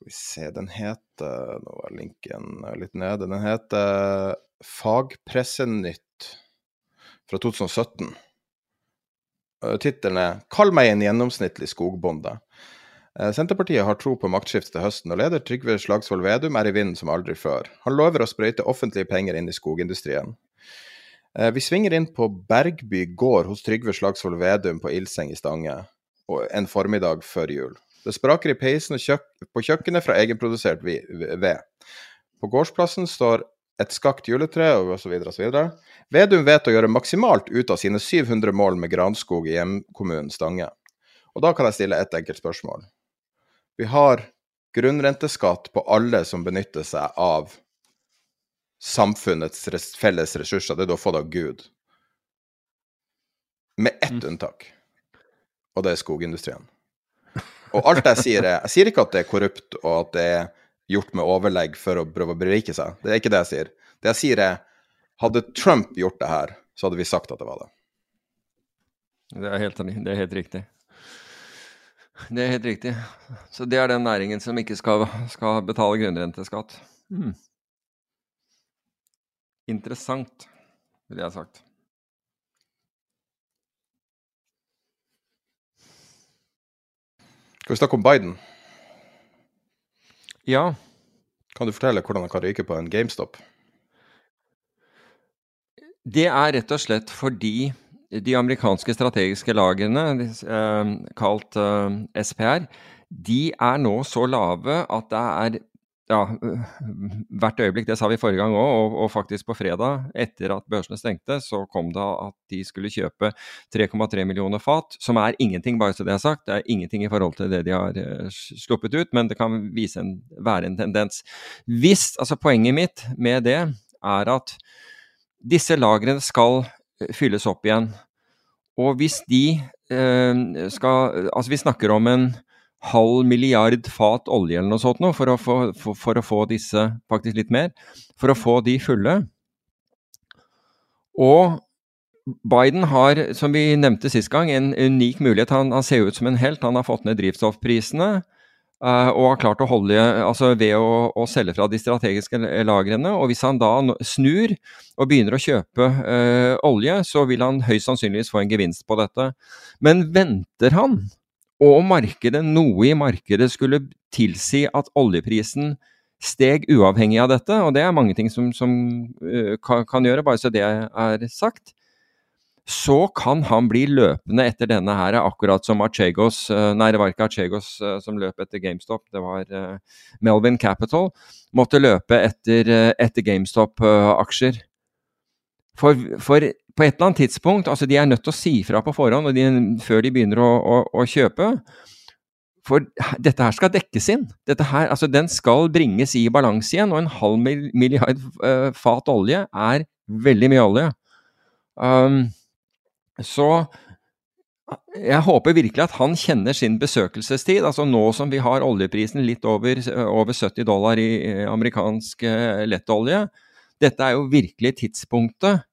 skal vi se, den heter Nå var linken litt nede. Den heter Fagpressenytt fra 2017. Tittelen er 'Kall meg en gjennomsnittlig skogbonde'. Eh, Senterpartiet har tro på maktskifte til høsten, og leder Trygve Slagsvold Vedum er i vinden som aldri før. Han lover å sprøyte offentlige penger inn i skogindustrien. Eh, vi svinger inn på Bergby gård hos Trygve Slagsvold Vedum på Ilseng i Stange en formiddag før jul. Det spraker i peisen kjøk på kjøkkenet fra egenprodusert ved. På gårdsplassen står et skakt juletre osv. osv. Vedum vet å gjøre maksimalt ut av sine 700 mål med granskog i hjemkommunen Stange. Og da kan jeg stille et enkelt spørsmål. Vi har grunnrenteskatt på alle som benytter seg av samfunnets felles ressurser, det du har fått av Gud. Med ett mm. unntak, og det er skogindustrien. Og alt jeg sier er Jeg sier ikke at det er korrupt og at det er gjort med overlegg for å prøve å berike seg. Det er ikke det jeg sier. Det jeg sier er Hadde Trump gjort det her, så hadde vi sagt at det var det. Det er helt, det er helt riktig. Det er helt riktig. Så det er den næringen som ikke skal, skal betale grunnrenteskatt. Mm. Interessant, ville jeg ha sagt. Skal vi snakke om Biden? Ja. Kan du fortelle hvordan han kan ryke på en GameStop? Det er rett og slett fordi de amerikanske strategiske lagrene, eh, kalt eh, SPR, de er nå så lave at det er ja, hvert øyeblikk, det sa vi forrige gang òg, og, og, faktisk på fredag, etter at børsene stengte, så kom det at de skulle kjøpe 3,3 millioner fat, som er ingenting, bare så det er sagt. Det er ingenting i forhold til det de har uh, sluppet ut, men det kan en, være en tendens. Hvis, altså Poenget mitt med det er at disse lagrene skal eh, fylles opp igjen. Og hvis de uh, skal Altså, vi snakker om en halv milliard fat olje eller noe sånt nå, for å, få, for, for å få disse, faktisk litt mer, for å få de fulle. Og Biden har, som vi nevnte sist gang, en unik mulighet. Han, han ser ut som en helt. Han har fått ned drivstoffprisene uh, og har klart å holde altså ved å, å, selge fra de strategiske lagrene. Og hvis han da snur og begynner å kjøpe uh, olje, så vil han høyst sannsynligvis få en gevinst på dette. Men venter han og markedet, noe i markedet skulle tilsi at oljeprisen steg uavhengig av dette, og det er mange ting som, som uh, kan, kan, gjøre, bare så det er sagt, så kan han bli løpende etter denne her, akkurat som Archegos uh, Nei, det var ikke Archegos uh, som løp etter GameStop, det var Melvin Capital. Måtte løpe etter, etter GameStop-aksjer. For, for, på et eller annet tidspunkt altså De er nødt til å si fra på forhånd de, før de begynner å, å, å, kjøpe. For dette her skal dekkes inn. Dette her, altså Den skal bringes i balanse igjen. Og en halv milliard uh, fat olje er veldig mye olje. Um, så jeg håper virkelig at han kjenner sin besøkelsestid. altså Nå som vi har oljeprisen litt over, over 70 dollar i amerikansk uh, lettolje, dette er jo virkelig tidspunktet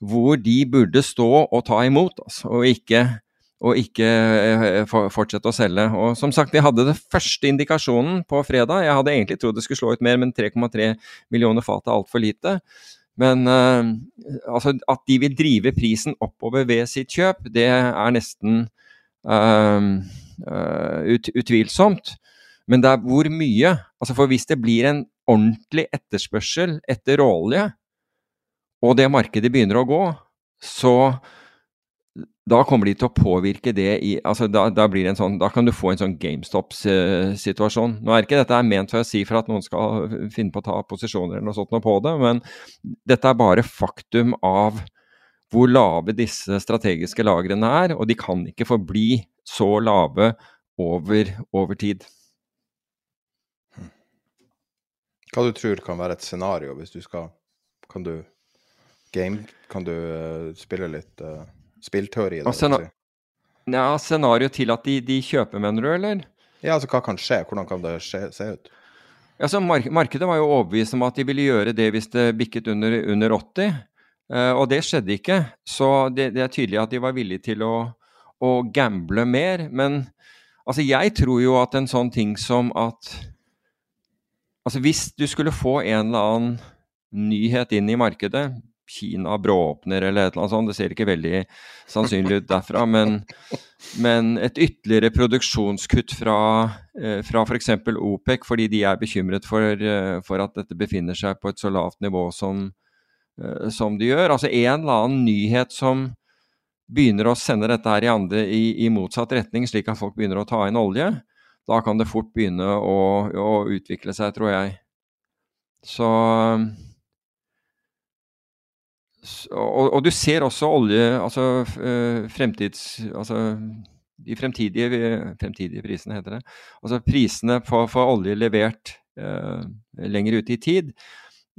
hvor de burde stå og ta imot, altså, og ikke, og ikke eh, fortsette å selge. Og som sagt, vi hadde den første indikasjonen på fredag. Jeg hadde egentlig trodd det skulle slå ut mer, men 3,3 millioner fat er altfor lite. Men uh, altså, at de vil drive prisen oppover ved sitt kjøp, det er nesten uh, uh, ut, utvilsomt. Men det er hvor mye. Altså For hvis det blir en ordentlig etterspørsel etter råolje, og det markedet begynner å gå, så da kommer de til å påvirke det i altså da, da, sånn, da kan du få en sånn GameStop-situasjon. Nå er ikke dette ment for å si for at noen skal finne på å ta posisjoner eller noe sånt på det, men dette er bare faktum av hvor lave disse strategiske lagrene er, og de kan ikke forbli så lave over, over tid. Hva du tror kan være et scenario hvis du skal Kan du game Kan du uh, spille litt uh, spillteori? Scena ja, scenario til at de, de, kjøper, mener du, eller? Ja, altså hva kan skje? Hvordan kan det skje, se ut? Ja, så mark Markedet var jo overbevist om at de ville gjøre det hvis det bikket under, under 80. Uh, og det skjedde ikke. Så det, det, er tydelig at de var villige til å, å gamble mer. Men altså, jeg tror jo at en sånn ting som at Altså, hvis du skulle få en eller annen nyhet inn i markedet, Kina brååpner eller et eller annet sånt, det ser ikke veldig sannsynlig ut derfra, men, men et ytterligere produksjonskutt fra, eh, fra f.eks. OPEC, fordi de er bekymret for, eh, for, at dette befinner seg på et så lavt nivå som, Eh, som de gjør. Altså en eller annen nyhet som begynner å sende dette her i, andre, i, i motsatt retning, slik at folk begynner å ta inn olje, da kan det fort begynne å, å utvikle seg, tror jeg. Så og, og, du ser også olje, altså eh, fremtids... Altså de fremtidige, fremtidige prisene, heter det. Altså prisene for, for olje levert eh, lenger ute i tid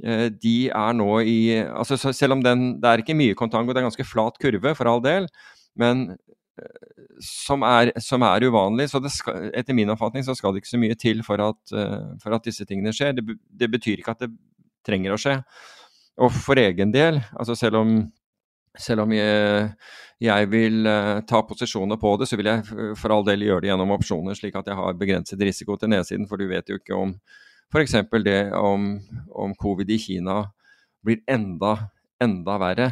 Eh, de er nå i altså Selv om den, det er ikke mye kontango, det er ganske flat kurve, for all del, men eh, som er, som er uvanlig. Så skal, etter min oppfatning så skal det ikke så mye til for at, uh, for at disse tingene skjer. Det, det, betyr ikke at det trenger å skje. Og for egen del, altså selv om, selv om jeg, jeg vil uh, ta posisjoner på det, så vil jeg for all del gjøre det gjennom opsjoner, slik at jeg har begrenset risiko til nedsiden, for du vet jo ikke om F.eks. det om, om, covid i Kina blir enda, enda verre.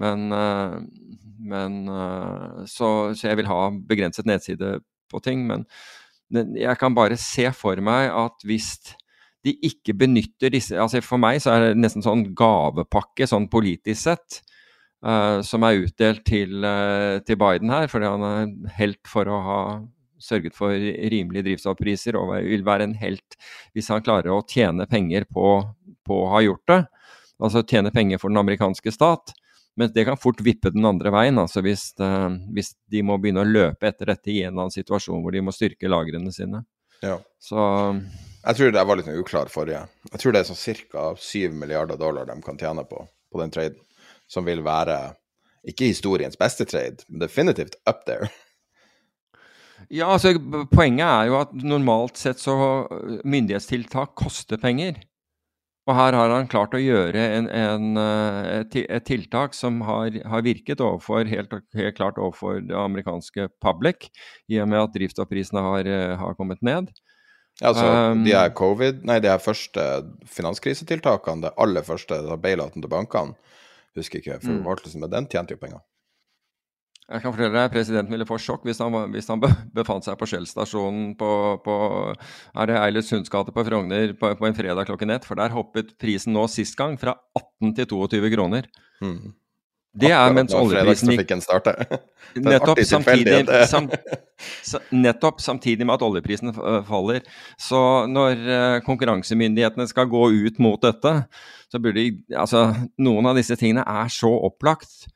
Men, eh, men eh, så, så, jeg vil ha begrenset nedside på ting. Men jeg kan bare se for meg at hvis de ikke benytter disse altså For meg så er det nesten sånn gavepakke, sånn politisk sett, uh, som er utdelt til, uh, til Biden her, fordi han er helt for å ha sørget for rimelige drivstoffpriser og vil være en helt hvis han klarer å tjene penger på, på å ha gjort det. Altså tjene penger for den amerikanske stat. Men det kan fort vippe den andre veien, altså hvis, uh, hvis, de må begynne å løpe etter dette i en eller annen situasjon hvor de må styrke lagrene sine. Ja. Så Jeg tror det var litt uklar forrige. Jeg tror det er sånn ca. 7 milliarder dollar de kan tjene på, på den traden, som vil være ikke historiens beste trade, men definitivt up there. Ja, altså Poenget er jo at normalt sett så myndighetstiltak koster penger. Og her har han klart å gjøre en, en, et, tiltak som har, har virket overfor, helt, helt, klart overfor det amerikanske public, i og med at drivstoffprisene har, har kommet ned. Ja, altså, um, de er covid, nei, de er første finanskrisetiltakene, det aller første, bailouten til bankene, husker ikke forvaltelsen, mm. men den tjente jo penger. Jeg kan fortelle deg, Presidenten ville få sjokk hvis han, hvis han befant seg på Shell-stasjonen på, på, er det Eilert Sunds gate på Frogner på, på, en fredag klokken ett. For der hoppet prisen nå sist gang fra 18 til 22 kroner. Mm. Det er mens oljeprisen gikk nettopp samtidig, sam, nettopp samtidig med at oljeprisen faller. Så når uh, konkurransemyndighetene skal gå ut mot dette, så burde altså, noen av disse tingene er så opplagt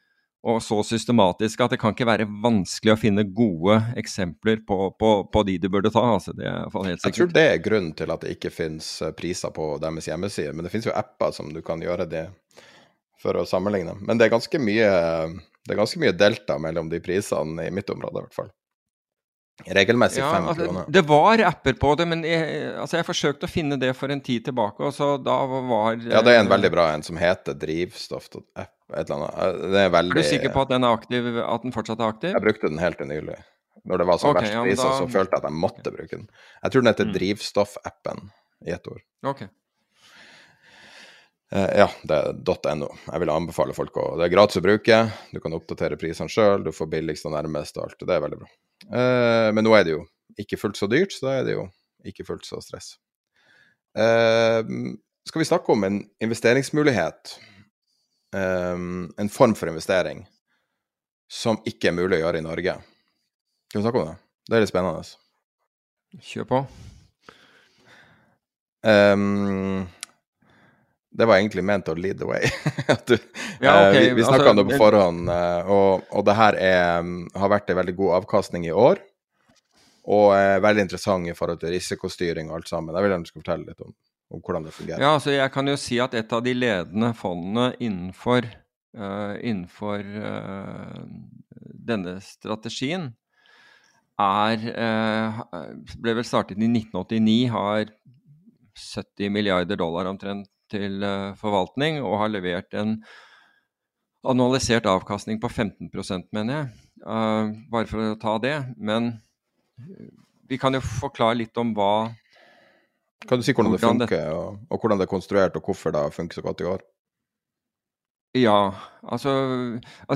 og så systematisk at det kan ikke være vanskelig å finne gode eksempler på, på, på de du burde ta. Altså, det er helt sikkert. Jeg tror det er grunnen til at det ikke finnes eh, priser på deres hjemmeside. Men det finnes jo apper som du kan gjøre det for å sammenligne. Men det er ganske mye, det er ganske mye delta mellom de prisene i mitt område, i hvert fall. Regelmessig fem ja, altså, kroner. Det var apper på det, men jeg, altså jeg forsøkte å finne det for en tid tilbake, og så da var Ja, det er en veldig bra en som heter drivstoff.app et eller annet. Det er veldig Er du sikker på at den er aktiv, at den fortsatt er aktiv? Jeg brukte den helt til nylig. Når det var som okay, verst priser, ja, da... så følte jeg at jeg måtte bruke den. Jeg tror den heter mm. Drivstoffappen i ett ord. Ok. Uh, ja, det er .no. Jeg vil anbefale folk å Det er gratis å bruke, du kan oppdatere prisene sjøl, du får billigst og nærmest og alt. Det er veldig bra. Uh, men nå er det jo ikke fullt så dyrt, så da er det jo ikke fullt så stress. Uh, skal vi snakke om en investeringsmulighet? En form for investering som ikke er mulig å gjøre i Norge. Skal vi snakke om det? Det er litt spennende. Kjør på. Um, det var egentlig ment å lead the way. du, ja, okay. uh, vi vi snakka altså, om det på forhånd, uh, og, og, det her er, har vært en veldig god avkastning i år. Og er veldig interessant i forhold til risikostyring og alt sammen. Jeg vil gjerne skal fortelle litt om, om, hvordan det fungerer. Ja, altså Jeg kan jo si at et av de ledende fondene innenfor, uh, innenfor denne strategien er Ble vel startet i 1989, har 70 milliarder dollar omtrent til uh, forvaltning, og har levert en annualisert avkastning på 15% mener jeg. Uh, bare for å ta det. Men eh, vi kan jo forklare litt om hva Kan du si hvordan, hvordan det funker, og, og, hvordan det er konstruert, og hvorfor det har funket så godt i år? Ja, altså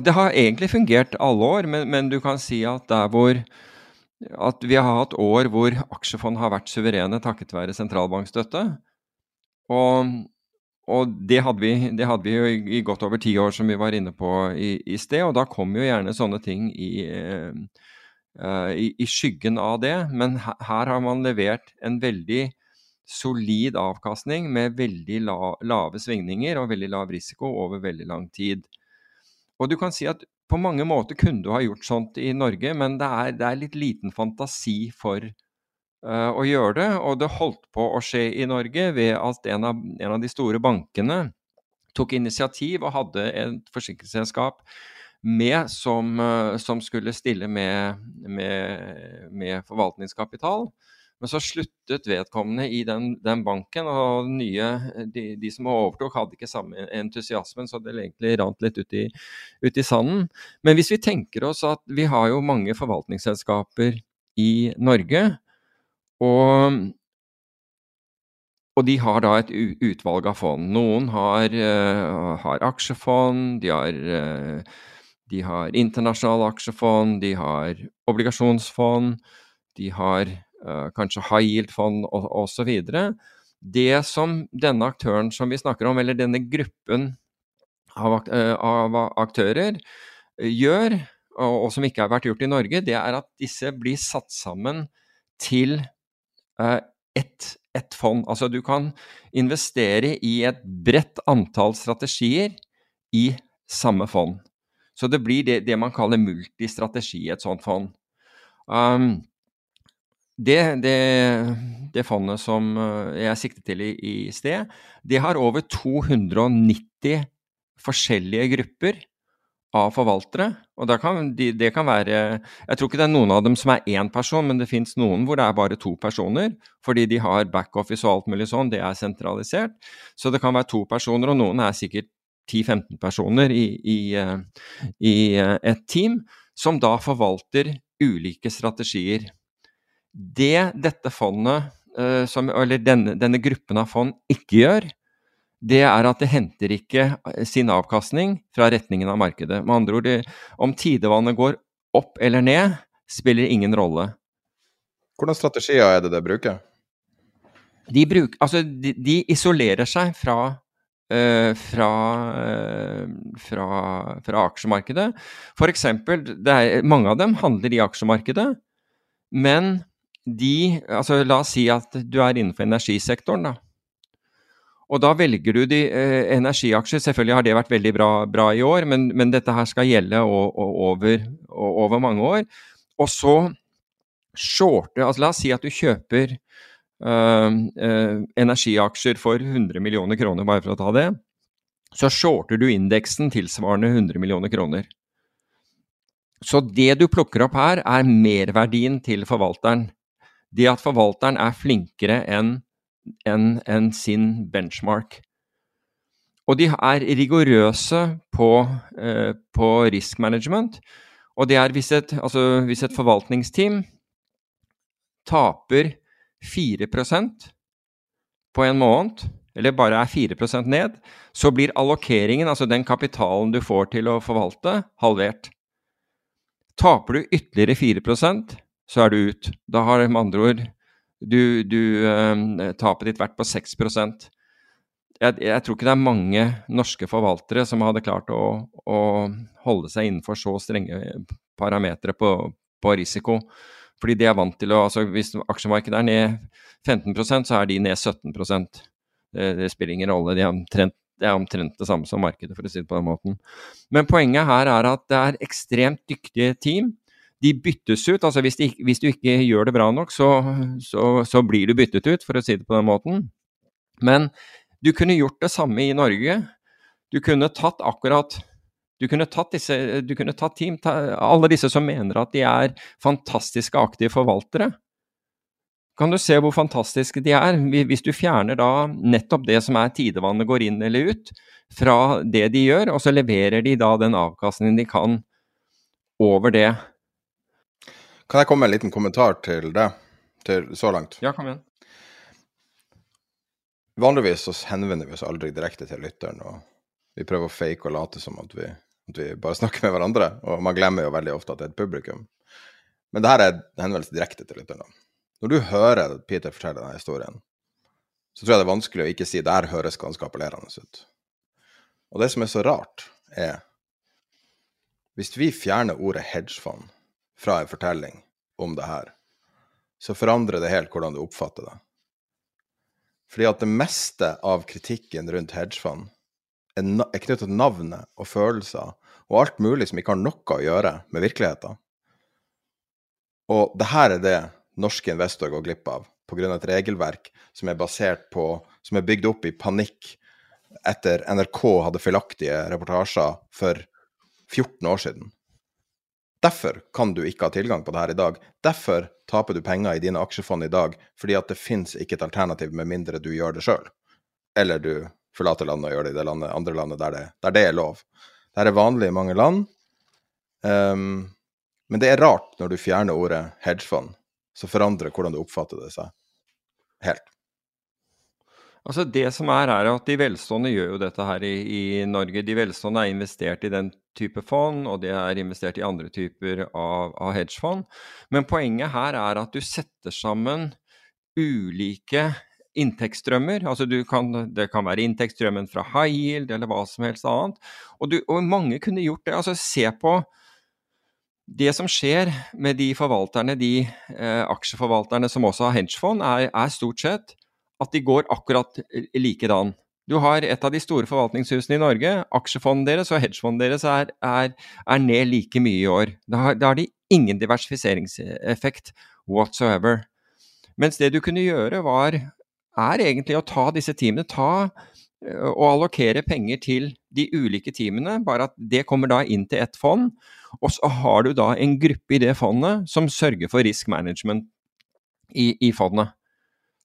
Det har egentlig fungert alle år, men, men du kan si at der hvor at vi har hatt år hvor aksjefond har vært suverene takket være sentralbankstøtte. Og, og det, hadde vi, det, hadde vi, jo i, godt over ti år, som vi var inne på i, i sted. Og da kom jo gjerne sånne ting i, uh, i skyggen av det. Men her, her, har man levert en veldig solid avkastning med veldig la, lave svingninger og veldig lav risiko over veldig lang tid. Og du kan si at på mange måter kunne du ha gjort sånt i Norge, men det er, det er litt liten fantasi for å gjøre det. Og det holdt på å skje i Norge ved at en av, en av de store bankene tok initiativ og hadde et forsikringsselskap med som, uh, som skulle stille med, med, med forvaltningskapital. Men så sluttet vedkommende i den, den banken, og nye, de, de, som overtok, hadde ikke samme entusiasmen, så det egentlig rant litt ut i, ut i, sanden. Men hvis vi tenker oss at vi har jo mange forvaltningsselskaper i Norge, og, og de har da et utvalg av fond. Noen har, uh, har aksjefond, de har, uh, de har internasjonale aksjefond, de har obligasjonsfond, de har uh, kanskje high yield-fond osv. Det som denne aktøren som vi snakker om, eller denne gruppen av, av aktører, gjør, og, og, som ikke har vært gjort i Norge, det er at disse blir satt sammen til uh, ett et fond. Altså du kan investere i et bredt antall strategier i samme fond. Så det blir det, det man kaller multistrategi i et sånt fond. Um, det, det, det, fondet som eh, jeg siktet til i, i, sted, det har over 290 forskjellige grupper av forvaltere. Og kan, de, det kan være Jeg tror ikke det er noen av dem som er én person, men det fins noen hvor det er bare to personer. Fordi de har backoffice og alt mulig sånn, det er sentralisert. Så det kan være to personer, og noen er sikkert 10-15 personer i, i, i eh, et team, som da forvalter ulike strategier. Det dette fondet, eh, som, eller denne, denne, gruppen av fond, ikke gjør, det er at det henter ikke eh, sin avkastning fra retningen av markedet. Med andre ord, det, om tidevannet går opp eller ned, spiller ingen rolle. Hvordan strategier er det det bruker? De, bruk, altså, de, de isolerer seg fra øh, fra, øh, fra, fra, aksjemarkedet. Er, mange av dem handler i aksjemarkedet, men de Altså la oss si at du er innenfor energisektoren, da. Og da velger du de eh, energiaksjer. Selvfølgelig har det vært veldig bra, bra i år, men, men, dette her skal gjelde over, over, mange år. Og så shorte altså La oss si at du kjøper øh, øh, energiaksjer for 100 millioner kroner, bare for å ta det. Så shorter du indeksen tilsvarende 100 millioner kroner. Så det du plukker opp her, er merverdien til forvalteren det at forvalteren er flinkere enn en, en sin benchmark. Og de er rigorøse på, eh, på risk management. Og det er hvis et, altså hvis et forvaltningsteam taper 4% på en måned, eller bare er 4% ned, så blir allokeringen, altså den kapitalen du får til å forvalte, halvert. Taper du ytterligere 4% så er du ut. Da har med andre ord Du, du eh, Tapet ditt vært på 6 jeg, jeg, tror ikke det er mange norske forvaltere som hadde klart å, å holde seg innenfor så strenge parametere på, på, risiko. Fordi de er vant til å altså Hvis aksjemarkedet er ned 15% så er de ned 17 det, det spiller ingen rolle. De er omtrent, det er omtrent det samme som markedet, for å si det på den måten. Men poenget her er at det er ekstremt dyktige team de byttes ut. altså Hvis, de, hvis, du ikke gjør det bra nok, så, så, så, blir du byttet ut, for å si det på den måten. Men du kunne gjort det samme i Norge. Du kunne tatt akkurat du kunne tatt, disse, du kunne tatt team, ta, alle disse som mener at de er fantastiske aktive forvaltere. Kan du se hvor fantastiske de er, hvis du fjerner da nettopp det som er tidevannet går inn eller ut, fra det de gjør, og så leverer de da den avkastningen de kan over det. Kan jeg komme med en liten kommentar til det, til så langt? Ja, kom igjen. Vanligvis så henvender vi oss aldri direkte til lytteren, og vi prøver å fake og late som at vi, at vi, bare snakker med hverandre. Og man glemmer jo veldig ofte at det er et publikum. Men det her er henvendelse direkte til lytteren. Når du hører Peter fortelle denne historien, så tror jeg det er vanskelig å ikke si det her høres ganske appellerende ut. Og det som er så rart, er Hvis vi fjerner ordet hedgefond fra en fortelling om det her, så forandrer det helt hvordan du oppfatter det. Fordi at det meste av kritikken rundt hedgefond er, knyttet til navnet og følelser og alt mulig som ikke har noe å gjøre med virkeligheten. Og det her er det norske investorer går glipp av pga. et regelverk som er basert på Som er bygd opp i panikk etter NRK hadde feilaktige reportasjer for 14 år siden. Derfor kan du ikke ha tilgang på det her i dag. Derfor taper du penger i dine aksjefond i dag, fordi at det fins ikke et alternativ med mindre du gjør det sjøl. Eller du forlater landet og gjør det i det landet, andre landet der det, der det er lov. Dette er vanlig i mange land. Um, men det er rart når du fjerner ordet hedgefond, så forandrer hvordan du oppfatter det seg helt. Altså Det som er, er at de velstående gjør jo dette her i, i, Norge. De velstående er investert i den type fond, og de er investert i andre typer av, av hedgefond. Men poenget her er at du setter sammen ulike inntektsstrømmer. Altså kan, det kan være inntektsstrømmen fra high yield eller hva som helst annet. Og, du, og mange kunne gjort det. Altså se på det som skjer med de forvalterne, de eh, aksjeforvalterne som også har hedgefond, er, er stort sett at de går akkurat likedan. Du har et av de store forvaltningshusene i Norge. Aksjefondet deres og hedgefondet deres er, er, er, ned like mye i år. Da har, da har de ingen diversifiseringseffekt whatsoever. Mens det du kunne gjøre, var er egentlig å ta disse teamene, ta og allokere penger til de ulike teamene, bare at det kommer da inn til ett fond. Og så har du da en gruppe i det fondet som sørger for risk management i, i fondet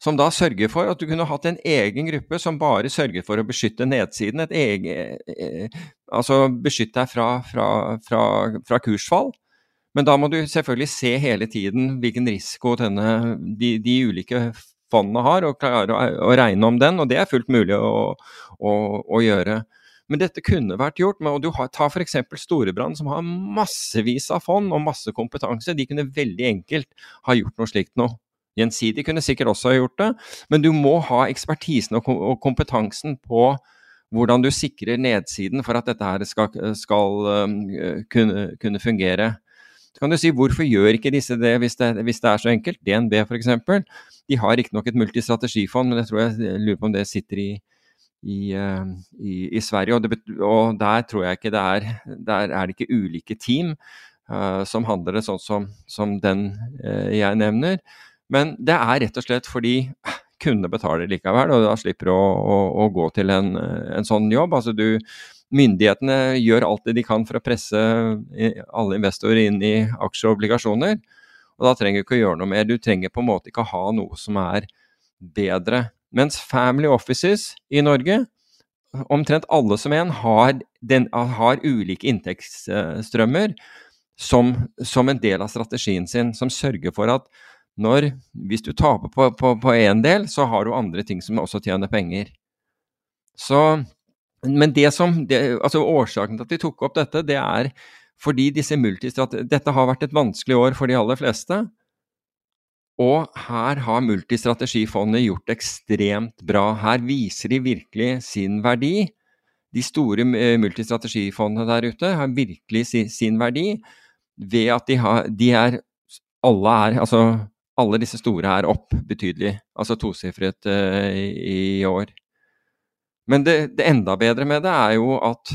som da sørger for at du kunne hatt en egen gruppe som bare sørger for å beskytte nedsiden. Egen, eh, altså beskytte deg fra, fra, fra, fra, kursfall. Men da må du selvfølgelig se hele tiden hvilken risiko denne, de, de, ulike fondene har, og klare å, å, regne om den. Og det er fullt mulig å, å, å gjøre. Men dette kunne vært gjort. og du har, Ta f.eks. Storebrand, som har massevis av fond og masse kompetanse. De kunne veldig enkelt ha gjort noe slikt nå. Gjensidig kunne sikkert også ha gjort det, men du må ha ekspertisen og kompetansen på hvordan du sikrer nedsiden for at dette her skal, skal um, kunne, kunne, fungere. Så kan du si hvorfor gjør ikke disse det hvis det, hvis det er så enkelt? DNB f.eks. De har riktignok et multistrategifond, men jeg tror jeg, jeg lurer på om det sitter i, i, uh, i, i Sverige. Og, det, og, der tror jeg ikke det er Der er det ikke ulike team uh, som handler det sånn som, som den uh, jeg nevner. Men det er rett og slett fordi kundene betaler likevel, og da slipper du å, å, å, gå til en, en, sånn jobb. Altså du, myndighetene gjør alt det de kan for å presse alle investorer inn i aksjer og obligasjoner. Og da trenger du ikke å gjøre noe mer. Du trenger på en måte ikke å ha noe som er bedre. Mens family offices i Norge, omtrent alle som en, har, den, har ulike inntektsstrømmer som, som en del av strategien sin, som sørger for at når Hvis du taper på én del, så har du andre ting som også tjener penger. Så Men det som det, Altså, årsaken til at vi tok opp dette, det er fordi disse multistrat... Dette har vært et vanskelig år for de aller fleste. Og her har Multistrategifondet gjort ekstremt bra. Her viser de virkelig sin verdi. De store eh, multistrategifondene der ute har virkelig sin verdi ved at de, har, de er Alle er Altså alle disse store er opp betydelig. Altså tosifret uh, i, i år. Men det, det, enda bedre med det er jo at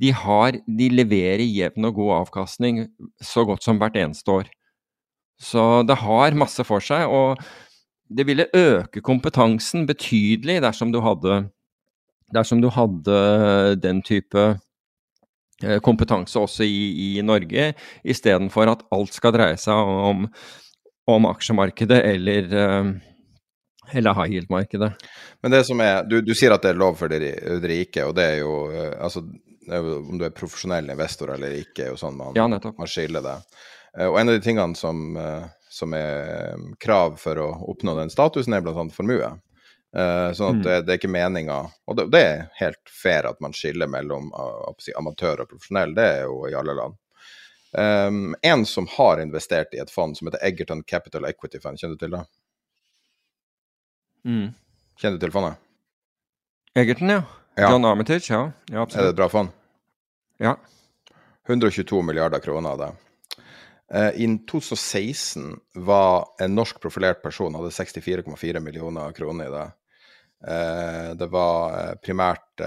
de, har, de leverer jevn og god avkastning så godt som hvert eneste år. Så det har masse for seg, og det ville øke kompetansen betydelig dersom du hadde, dersom du hadde den type eh, kompetanse også i, i Norge, istedenfor at alt skal dreie seg om, om aksjemarkedet eller, eh, eller high yield-markedet. Men det som er, du, du, sier at det er lov for de, rike, og det er jo eh, altså, Om du er profesjonell investor eller ikke, er jo sånn man, ja, man skiller det. Eh, og en av de tingene som, som, er krav for å oppnå den statusen, er bl.a. formue. Sånn at mm. det, det, er ikke meninga Og det, det, er helt fair at man skiller mellom si, amatør og profesjonell, det er jo i alle land. Um, en som har investert i et fond som heter Egerton Capital Equity Fund, kjenner du til det? Mm. Kjenner du til fondet? Egerton, ja. ja. John Armitage, ja. ja absolutt. Er det et bra fond? Ja. 122 milliarder kroner av det. Uh, I 2016 var en norsk profilert person hadde 64,4 millioner kroner i det. Uh, det var uh, primært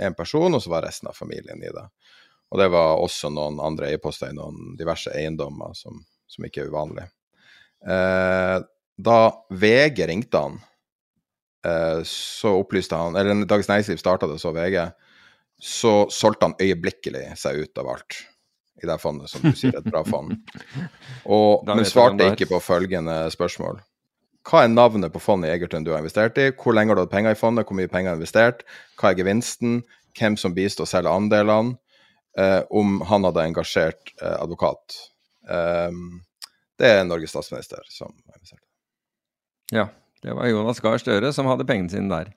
én person, og så var resten av familien i det. Og det var også noen andre eierposter i noen diverse eiendommer som, som ikke er uvanlig. da VG ringte han, så opplyste han Eller Dagens Næringsliv starta det, så VG. Så solgte han øyeblikkelig seg ut av alt i det fondet, som du sier, et bra fond. Og, men svarte ikke på følgende spørsmål. Hva er navnet på fondet i Egertun du har investert i? Hvor lenge har du hatt penger i fondet? Hvor mye penger har du investert? Hva er gevinsten? Hvem som bistår å selge andelene? Eh, om han hadde engasjert eh, advokat. Eh, det er Norges statsminister som. Ja, det var Jonas Gahr Støre som hadde pengene sine der.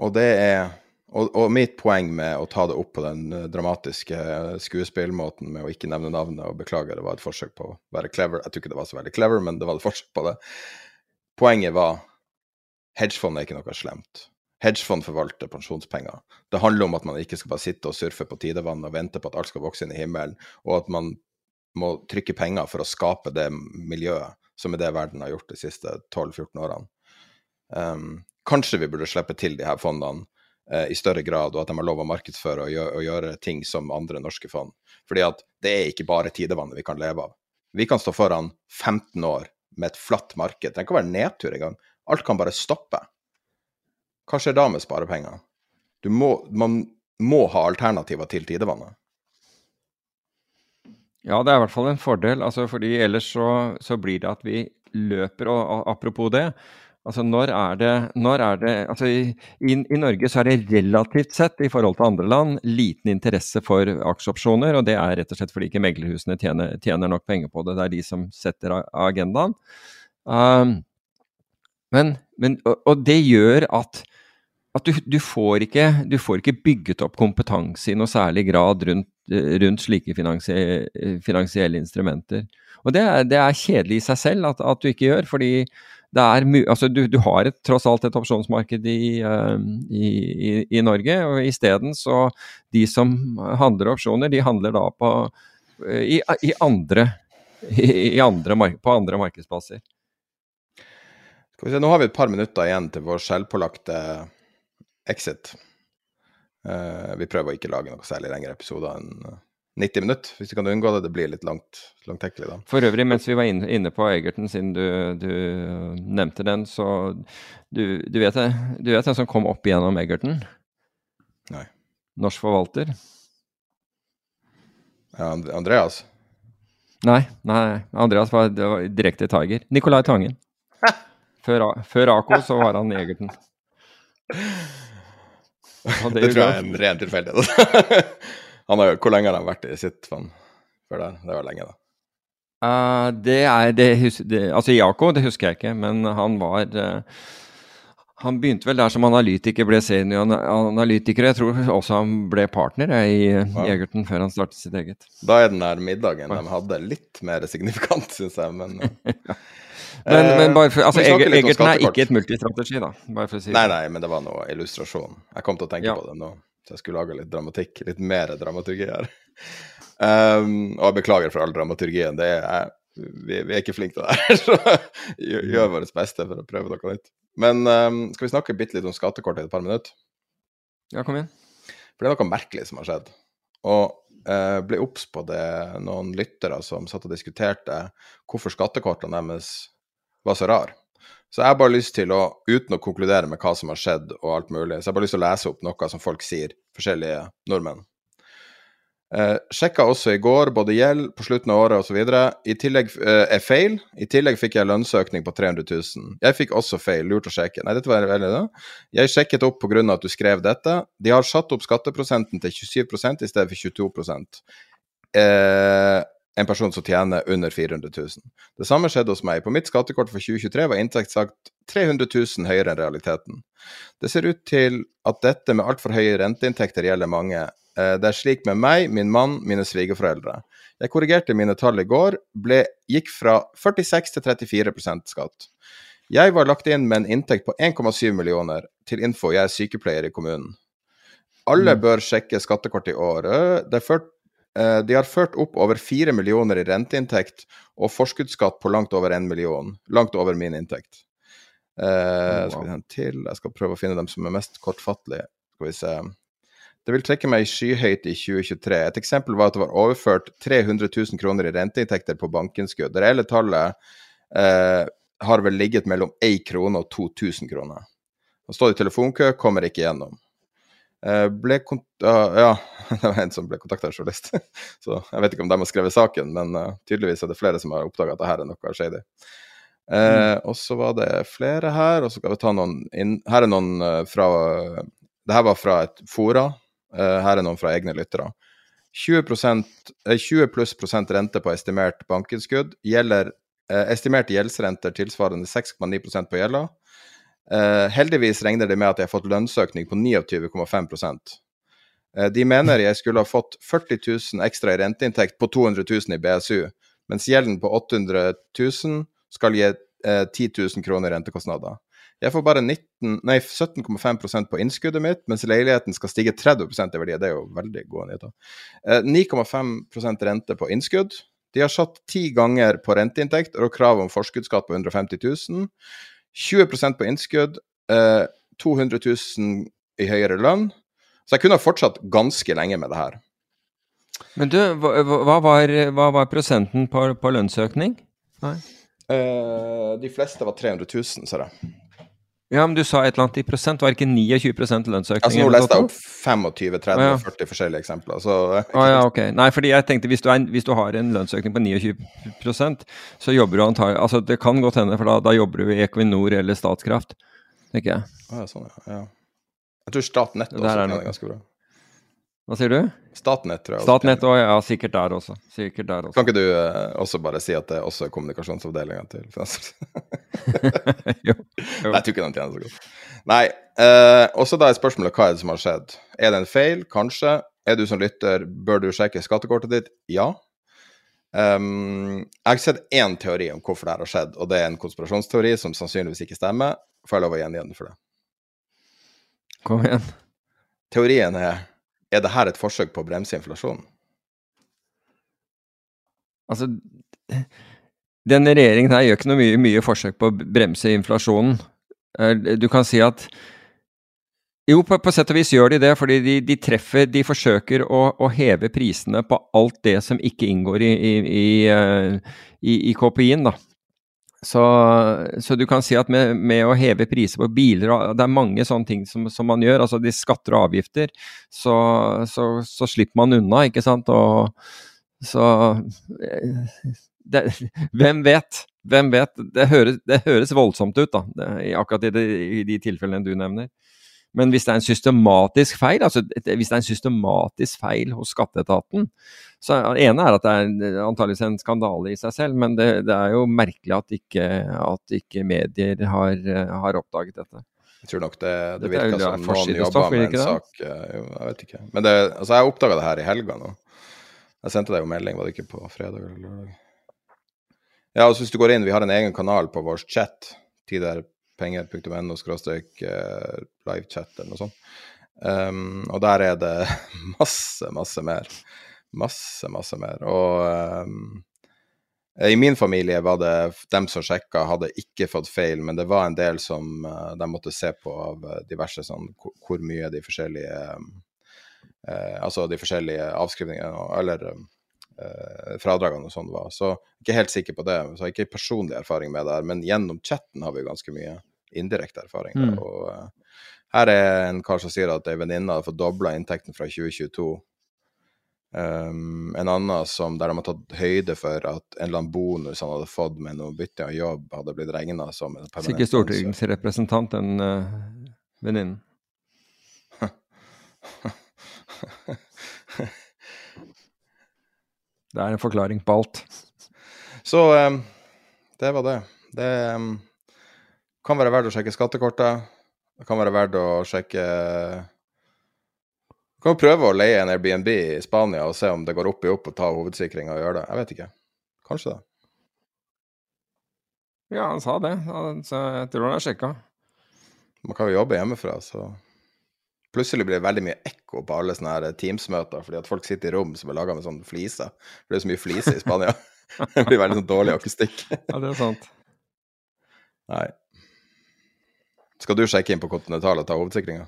Og det er og, og, mitt poeng med å ta det opp på den eh, dramatiske skuespillmåten med å ikke nevne navnet og beklage, det var et forsøk på å være clever. Jeg tror ikke det var så veldig clever, men det var et forsøk på det. Poenget var hedgefondet er ikke noe slemt. Hedgefond forvalter pensjonspenger. Det handler om at man ikke skal bare sitte og surfe på tidevann og vente på at alt skal vokse inn i himmelen, og at man må trykke penger for å skape det miljøet som er det verden har gjort de siste 12-14 årene. Um, kanskje vi burde slippe til de her fondene uh, i større grad, og at de har lov å markedsføre og gjøre, og gjøre, ting som andre norske fond. Fordi at det er ikke bare tidevannet vi kan leve av. Vi kan stå foran 15 år med et flatt marked. Det kan være nedtur engang. Alt kan bare stoppe. Hva skjer da med sparepenger? Må, man må ha alternativer til tidevannet. Ja, det er i hvert fall en fordel. Altså, fordi ellers så, så blir det at vi løper, og apropos det, Altså når er det, når er det altså i, i, i, Norge så er det relativt sett i forhold til andre land liten interesse for aksjeopsjoner, og det er rett og slett fordi ikke meglerhusene tjener, tjener nok penger på det. Det er de som setter agendaen. Um, men, men, og, og, det gjør at, at du, du, får ikke, du, får ikke, bygget opp kompetanse i noe særlig grad rundt, rundt slike finansielle, finansielle instrumenter. Og det er, det er, kjedelig i seg selv at, at du ikke gjør, fordi er altså du, du har et, tross alt et opsjonsmarked i, uh, i, i, i, Norge, og isteden så De som handler opsjoner, de handler da på, i, i, andre, andre på andre markedsplasser. Skal vi se, Nå har vi et par minutter igjen til vår selvpålagte exit. Uh, vi prøver å ikke lage noe særlig lengre episoder enn 90 minutter, hvis du kan unngå det. Det blir litt langt, langtekkelig da. For øvrig, mens vi var inne, på Egerton, siden du, du, nevnte den, så du, du, vet, du vet den som kom opp igjennom Egerton? Nei. Norsk forvalter? Ja, Andreas? Nei, nei, Andreas var, var direkte Tiger. Nicolai Tangen. Før, før Ako så var han i Egerton. det, det tror jeg er en ren tilfeldighet. Hvor lenge har han vært i sitt fond før der? Det var lenge, da. Uh, det er det, det, Altså Jako, det husker jeg ikke, men han var uh, Han begynte vel der som analytiker, ble senioranalytiker. Jeg tror også han ble partner i ja. Før han startet sitt eget. Da er den der middagen de hadde litt mer signifikant, syns jeg, men ja. Men, eh, men bare for, altså, Egerton er ikke et multistrategi, da. Si nei, nei, men det var noe illustrasjon. Jeg kom til å tenke ja. på det nå, så jeg skulle lage litt dramatikk. Litt mer dramaturgi her. Um, og jeg beklager for all dramaturgien. Det er, vi, vi, er ikke flinke til det her, så gjør, gjør vårt beste for å prøve noe nytt. Men um, skal vi snakke bitte litt om skattekortet i et par minutter? Ja, kom igjen. For det er noe merkelig som har skjedd. Og uh, ble obs på det noen lyttere som satt og diskuterte hvorfor skattekortene deres var så rar. Så jeg har bare lyst til å, uten å konkludere med hva som har skjedd og alt mulig, så jeg har bare lyst til å lese opp noe som folk sier, forskjellige nordmenn. Eh, sjekka også i går både gjeld på slutten av året osv. I tillegg eh, er feil. I tillegg fikk jeg lønnsøkning på 300 000. Jeg fikk også feil. Lurt å sjekke. Nei, dette var veldig det. Jeg sjekket opp pga. at du skrev dette. De har satt opp skatteprosenten til 27 i stedet for 22 eh, en person som tjener under 400 000. Det samme skjedde hos meg. På mitt skattekort for 2023 var inntekt sagt 300 000 høyere enn realiteten. Det ser ut til at dette med altfor høye renteinntekter gjelder mange. Eh, det er slik med meg, min mann, mine svigerforeldre. Jeg korrigerte mine tall i går, ble, gikk fra 46 til 34% skatt. Jeg var lagt inn med en inntekt på 1,7 millioner. Til info, jeg er sykepleier i kommunen. Alle mm. bør sjekke skattekortet i året. Det er ført de har ført opp over fire millioner i renteinntekt og forskuddsskatt på langt over én million. Langt over min inntekt. Uh, skal vi til? Jeg skal prøve å finne dem som er mest kortfattelige. Skal vi se. Det vil trekke meg skyhøyt i 2023. Et eksempel var at det var overført 300 000 kroner i renteinntekter på bankinnskudd. Det reelle tallet uh, har vel ligget mellom 1 krone og 2000 kroner. Å stå i telefonkø kommer ikke gjennom. Uh, ble kont ja, det var en som ble kontakta av journalist. Så jeg vet ikke om de har skrevet saken, men uh, tydeligvis er det flere som har oppdaga at det her er noe shady. Mm. Og så var det flere her, og så skal vi ta noen inn Her er noen fra Det her var fra et fora. her er noen fra egne lyttere. 20%, 20 pluss prosent rente på estimert bankinnskudd gjelder estimerte gjeldsrenter tilsvarende 6,9% på gjelda. Heldigvis regner de med at jeg har fått lønnsøkning på 29,5 uh, de mener jeg skulle ha fått 40 000 ekstra i renteinntekt på 200 000 i BSU, mens gjelden på 800 000 skal gi uh, 10 000 kroner i rentekostnader. Jeg får bare 17,5% på innskuddet mitt, mens leiligheten skal stige 30 i verdi. Det er jo veldig gode nyheter. Eh, 9,5% rente på innskudd. De har satt ti ganger på renteinntekt og krav om forskuddsskatt på 150 000. 20% på innskudd. Eh, 200 000 i høyere lønn. Så jeg kunne ha fortsatt ganske lenge med det her. Men du, hva, hva, var, hva var, prosenten på, på lønnsøkning? Eh, de fleste var 300 000, ser jeg. Ja, men du sa et eller annet i prosent, var ikke 29 lønnsøkning? Altså Nå leste jeg opp 25, 30, ah, ja. 40 forskjellige eksempler. Så, ah, ja, ok. Nei, fordi jeg tenkte hvis du, er, hvis du har en lønnsøkning på 29% så jobber du antagelig Altså det kan godt hende, for da, da jobber du i Equinor eller Statskraft, tenker jeg. Ah, ja, sånn, ja. ja. Jeg tror Statnett også tjener ganske bra. Hva sier du? Statnett, tror jeg. Statnett òg, ja. Sikkert der også. Sikkert der også. Kan ikke du eh, også bare si at det er også kommunikasjonsavdelinga til Finanstilsynet? jo, jo. Nei, jeg tror ikke den tjener så godt. Nei. Eh, også da er spørsmålet hva er det som har skjedd? Er det en feil? Kanskje. Er du som lytter, bør du sjekke skattekortet ditt? Ja. Um, jeg har sett én teori om hvorfor det her har skjedd, og det er en konspirasjonsteori som sannsynligvis ikke stemmer. Får jeg lov å gjengi den for det? Kom igjen. Teorien er er det her et forsøk på å bremse inflasjonen? Altså, denne regjeringen her gjør ikke noe mye, mye forsøk på å bremse inflasjonen. Du kan si at jo, på, på, sett og vis gjør de det, fordi de, de treffer De forsøker å, å, heve prisene på alt det som ikke inngår i, i, i, eh, i KPI-en, da. Så, så, du kan si at med, med, å heve priser på biler Det er mange sånne ting som, som man gjør. altså de Skatter og avgifter. Så, så, så slipper man unna, ikke sant. Og så det, Hvem vet? Hvem vet? Det høres, det høres voldsomt ut, da, det, akkurat i de, i de tilfellene du nevner. Men hvis det er en systematisk feil, altså hvis det er en systematisk feil hos skatteetaten så Det ene er at det er antageligvis en skandale i seg selv, men det, det er jo merkelig at ikke, at ikke medier har, har, oppdaget dette. Jeg tror nok det, det er jo virker det som noen jobber med en det? sak eh, Jo, jeg vet ikke. Men det, altså, jeg oppdaga det her i helga nå. Jeg sendte deg jo melding, var det ikke på fredag eller lørdag? Ja, altså hvis du går inn, vi har en egen kanal på vår chat, tiderpenger.no skråstrek eh, livechat eller noe sånt. Um, og der er det masse, masse mer. Masse, masse mer. Og um, i min familie var det dem som sjekka, hadde ikke fått feil, men det var en del som uh, de måtte se på av uh, diverse sånn hvor, mye de forskjellige um, uh, Altså de forskjellige avskrivningene eller uh, fradragene og sånn var. Så ikke helt sikker på det. Så jeg har ikke personlig erfaring med det her, men gjennom chatten har vi ganske mye indirekte erfaring. Mm. Og uh, her er en kar som sier at ei venninne har fått dobla inntekten fra 2022. Um, en annen som der de har tatt høyde for at en eller annen bonus han hadde fått med noe bytte av jobb, hadde blitt regna som en permanent Sikkert stortingsrepresentant, den uh, venninnen. Det er en forklaring på alt. Så um, det var det. Det um, kan være verdt å sjekke skattekortet. Det kan være verdt å sjekke Du kan prøve å leie en Airbnb i Spania og se om det går opp i opp og ta hovedsikringa og gjøre det. Jeg vet ikke. Kanskje det. Ja, han sa det, så jeg tror han har sjekka. Man kan jo jobbe hjemmefra, så Plutselig blir det veldig mye ekko på alle sånne Teams-møter, fordi at folk sitter i rom som er laga med sånn fliser. For det er så mye fliser i Spania. det blir veldig sånn dårlig akustikk. Ja, det er sant. Nei. Skal du sjekke inn på Continental og ta hovedsikringa?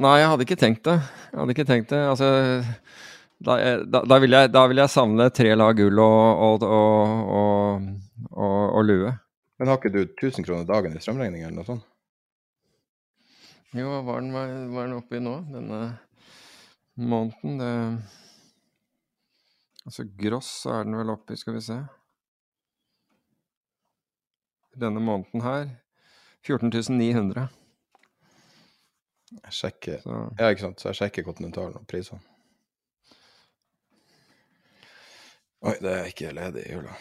Nei, jeg hadde ikke tenkt det. Jeg hadde ikke tenkt det. Altså, da, da, da, vil, jeg, da vil jeg savne tre lag gull og, og, og, og, lue. Men har ikke du 1000 kroner dagen i strømregning eller noe sånt? Jo, hva var den, var den oppe i nå, denne måneden? Det, altså gross er den vel oppe i, skal vi se Denne måneden her 14 900. Jeg sjekker Så Ja, ikke sant. Så jeg sjekker kontinentalen og prisene. Oi, det er ikke ledig i jula.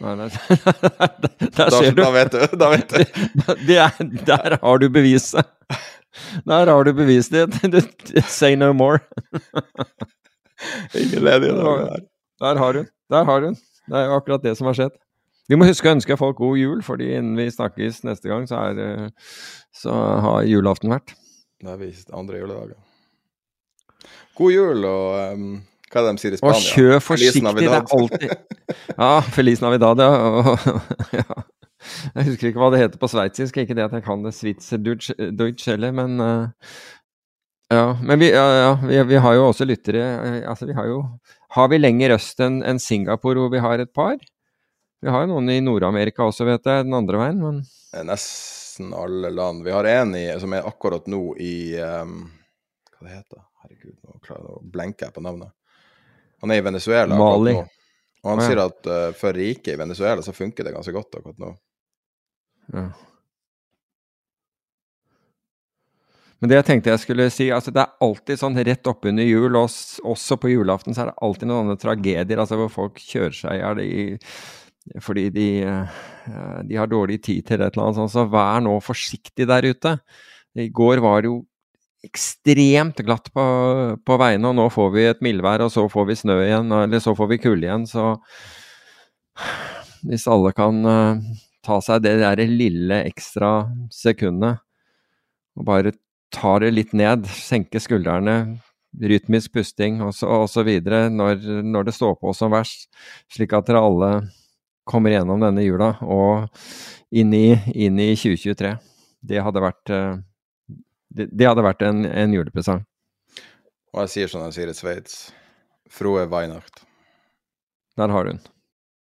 Nei, nei, der Da, ser du. da vet du. Da vet du. Det er, der har du beviset. Der har du beviset ditt. Say no more. Ingen ledig dager her. Der har hun. Der har hun. Det er jo akkurat det som har skjedd. Vi må huske å ønske folk god jul, fordi innen vi snakkes neste gang, så, er, så har julaften vært. Det er vist andre juledager. God jul, og um, hva er det de sier i Og Spania? kjø kjør forsiktig, det er alltid Ja, Feliz Navidad, ja. Og, ja. Jeg husker ikke hva det heter på sveitsisk, ikke det at jeg kan det Switzer Deutsch Deutsch heller, men uh, Ja, men vi, ja, ja, vi, vi har jo også lyttere eh, Altså, vi har jo Har vi lenger øst enn enn Singapore, hvor vi har et par? Vi har jo noen i Nord-Amerika også, vet jeg, den andre veien, men Det Nesten alle land. Vi har en i, som er akkurat nå i um, Hva det heter Herregud, nå klarer jeg å blenke på navnet. Han er i Venezuela Mali. Og han ja. sier at uh, for riket i Venezuela så funker det ganske godt akkurat nå. Ja. Men det jeg tenkte jeg skulle si, altså det er alltid sånn rett oppunder jul, og også på julaften, så er det alltid noen andre tragedier, altså hvor folk kjører seg i hjel i- fordi de, eh, de har dårlig tid til et eller annet sånt. Så vær nå forsiktig der ute. I går var det jo ekstremt glatt på, på veiene, og nå får vi et mildvær, og så får vi snø igjen, eller så får vi kulde igjen, så hvis alle kan eh, ta seg det der lille ekstra sekundet og bare ta det litt ned, senke skuldrene, rytmisk pusting videre når, når det står på som verst, slik at dere alle kommer gjennom denne jula og inn i, inn i 2023. Det hadde vært, eh, det, det hadde vært en, en julepresang. Og jeg sier som de sier i Sveits. Frohe Weihnacht. Der har hun.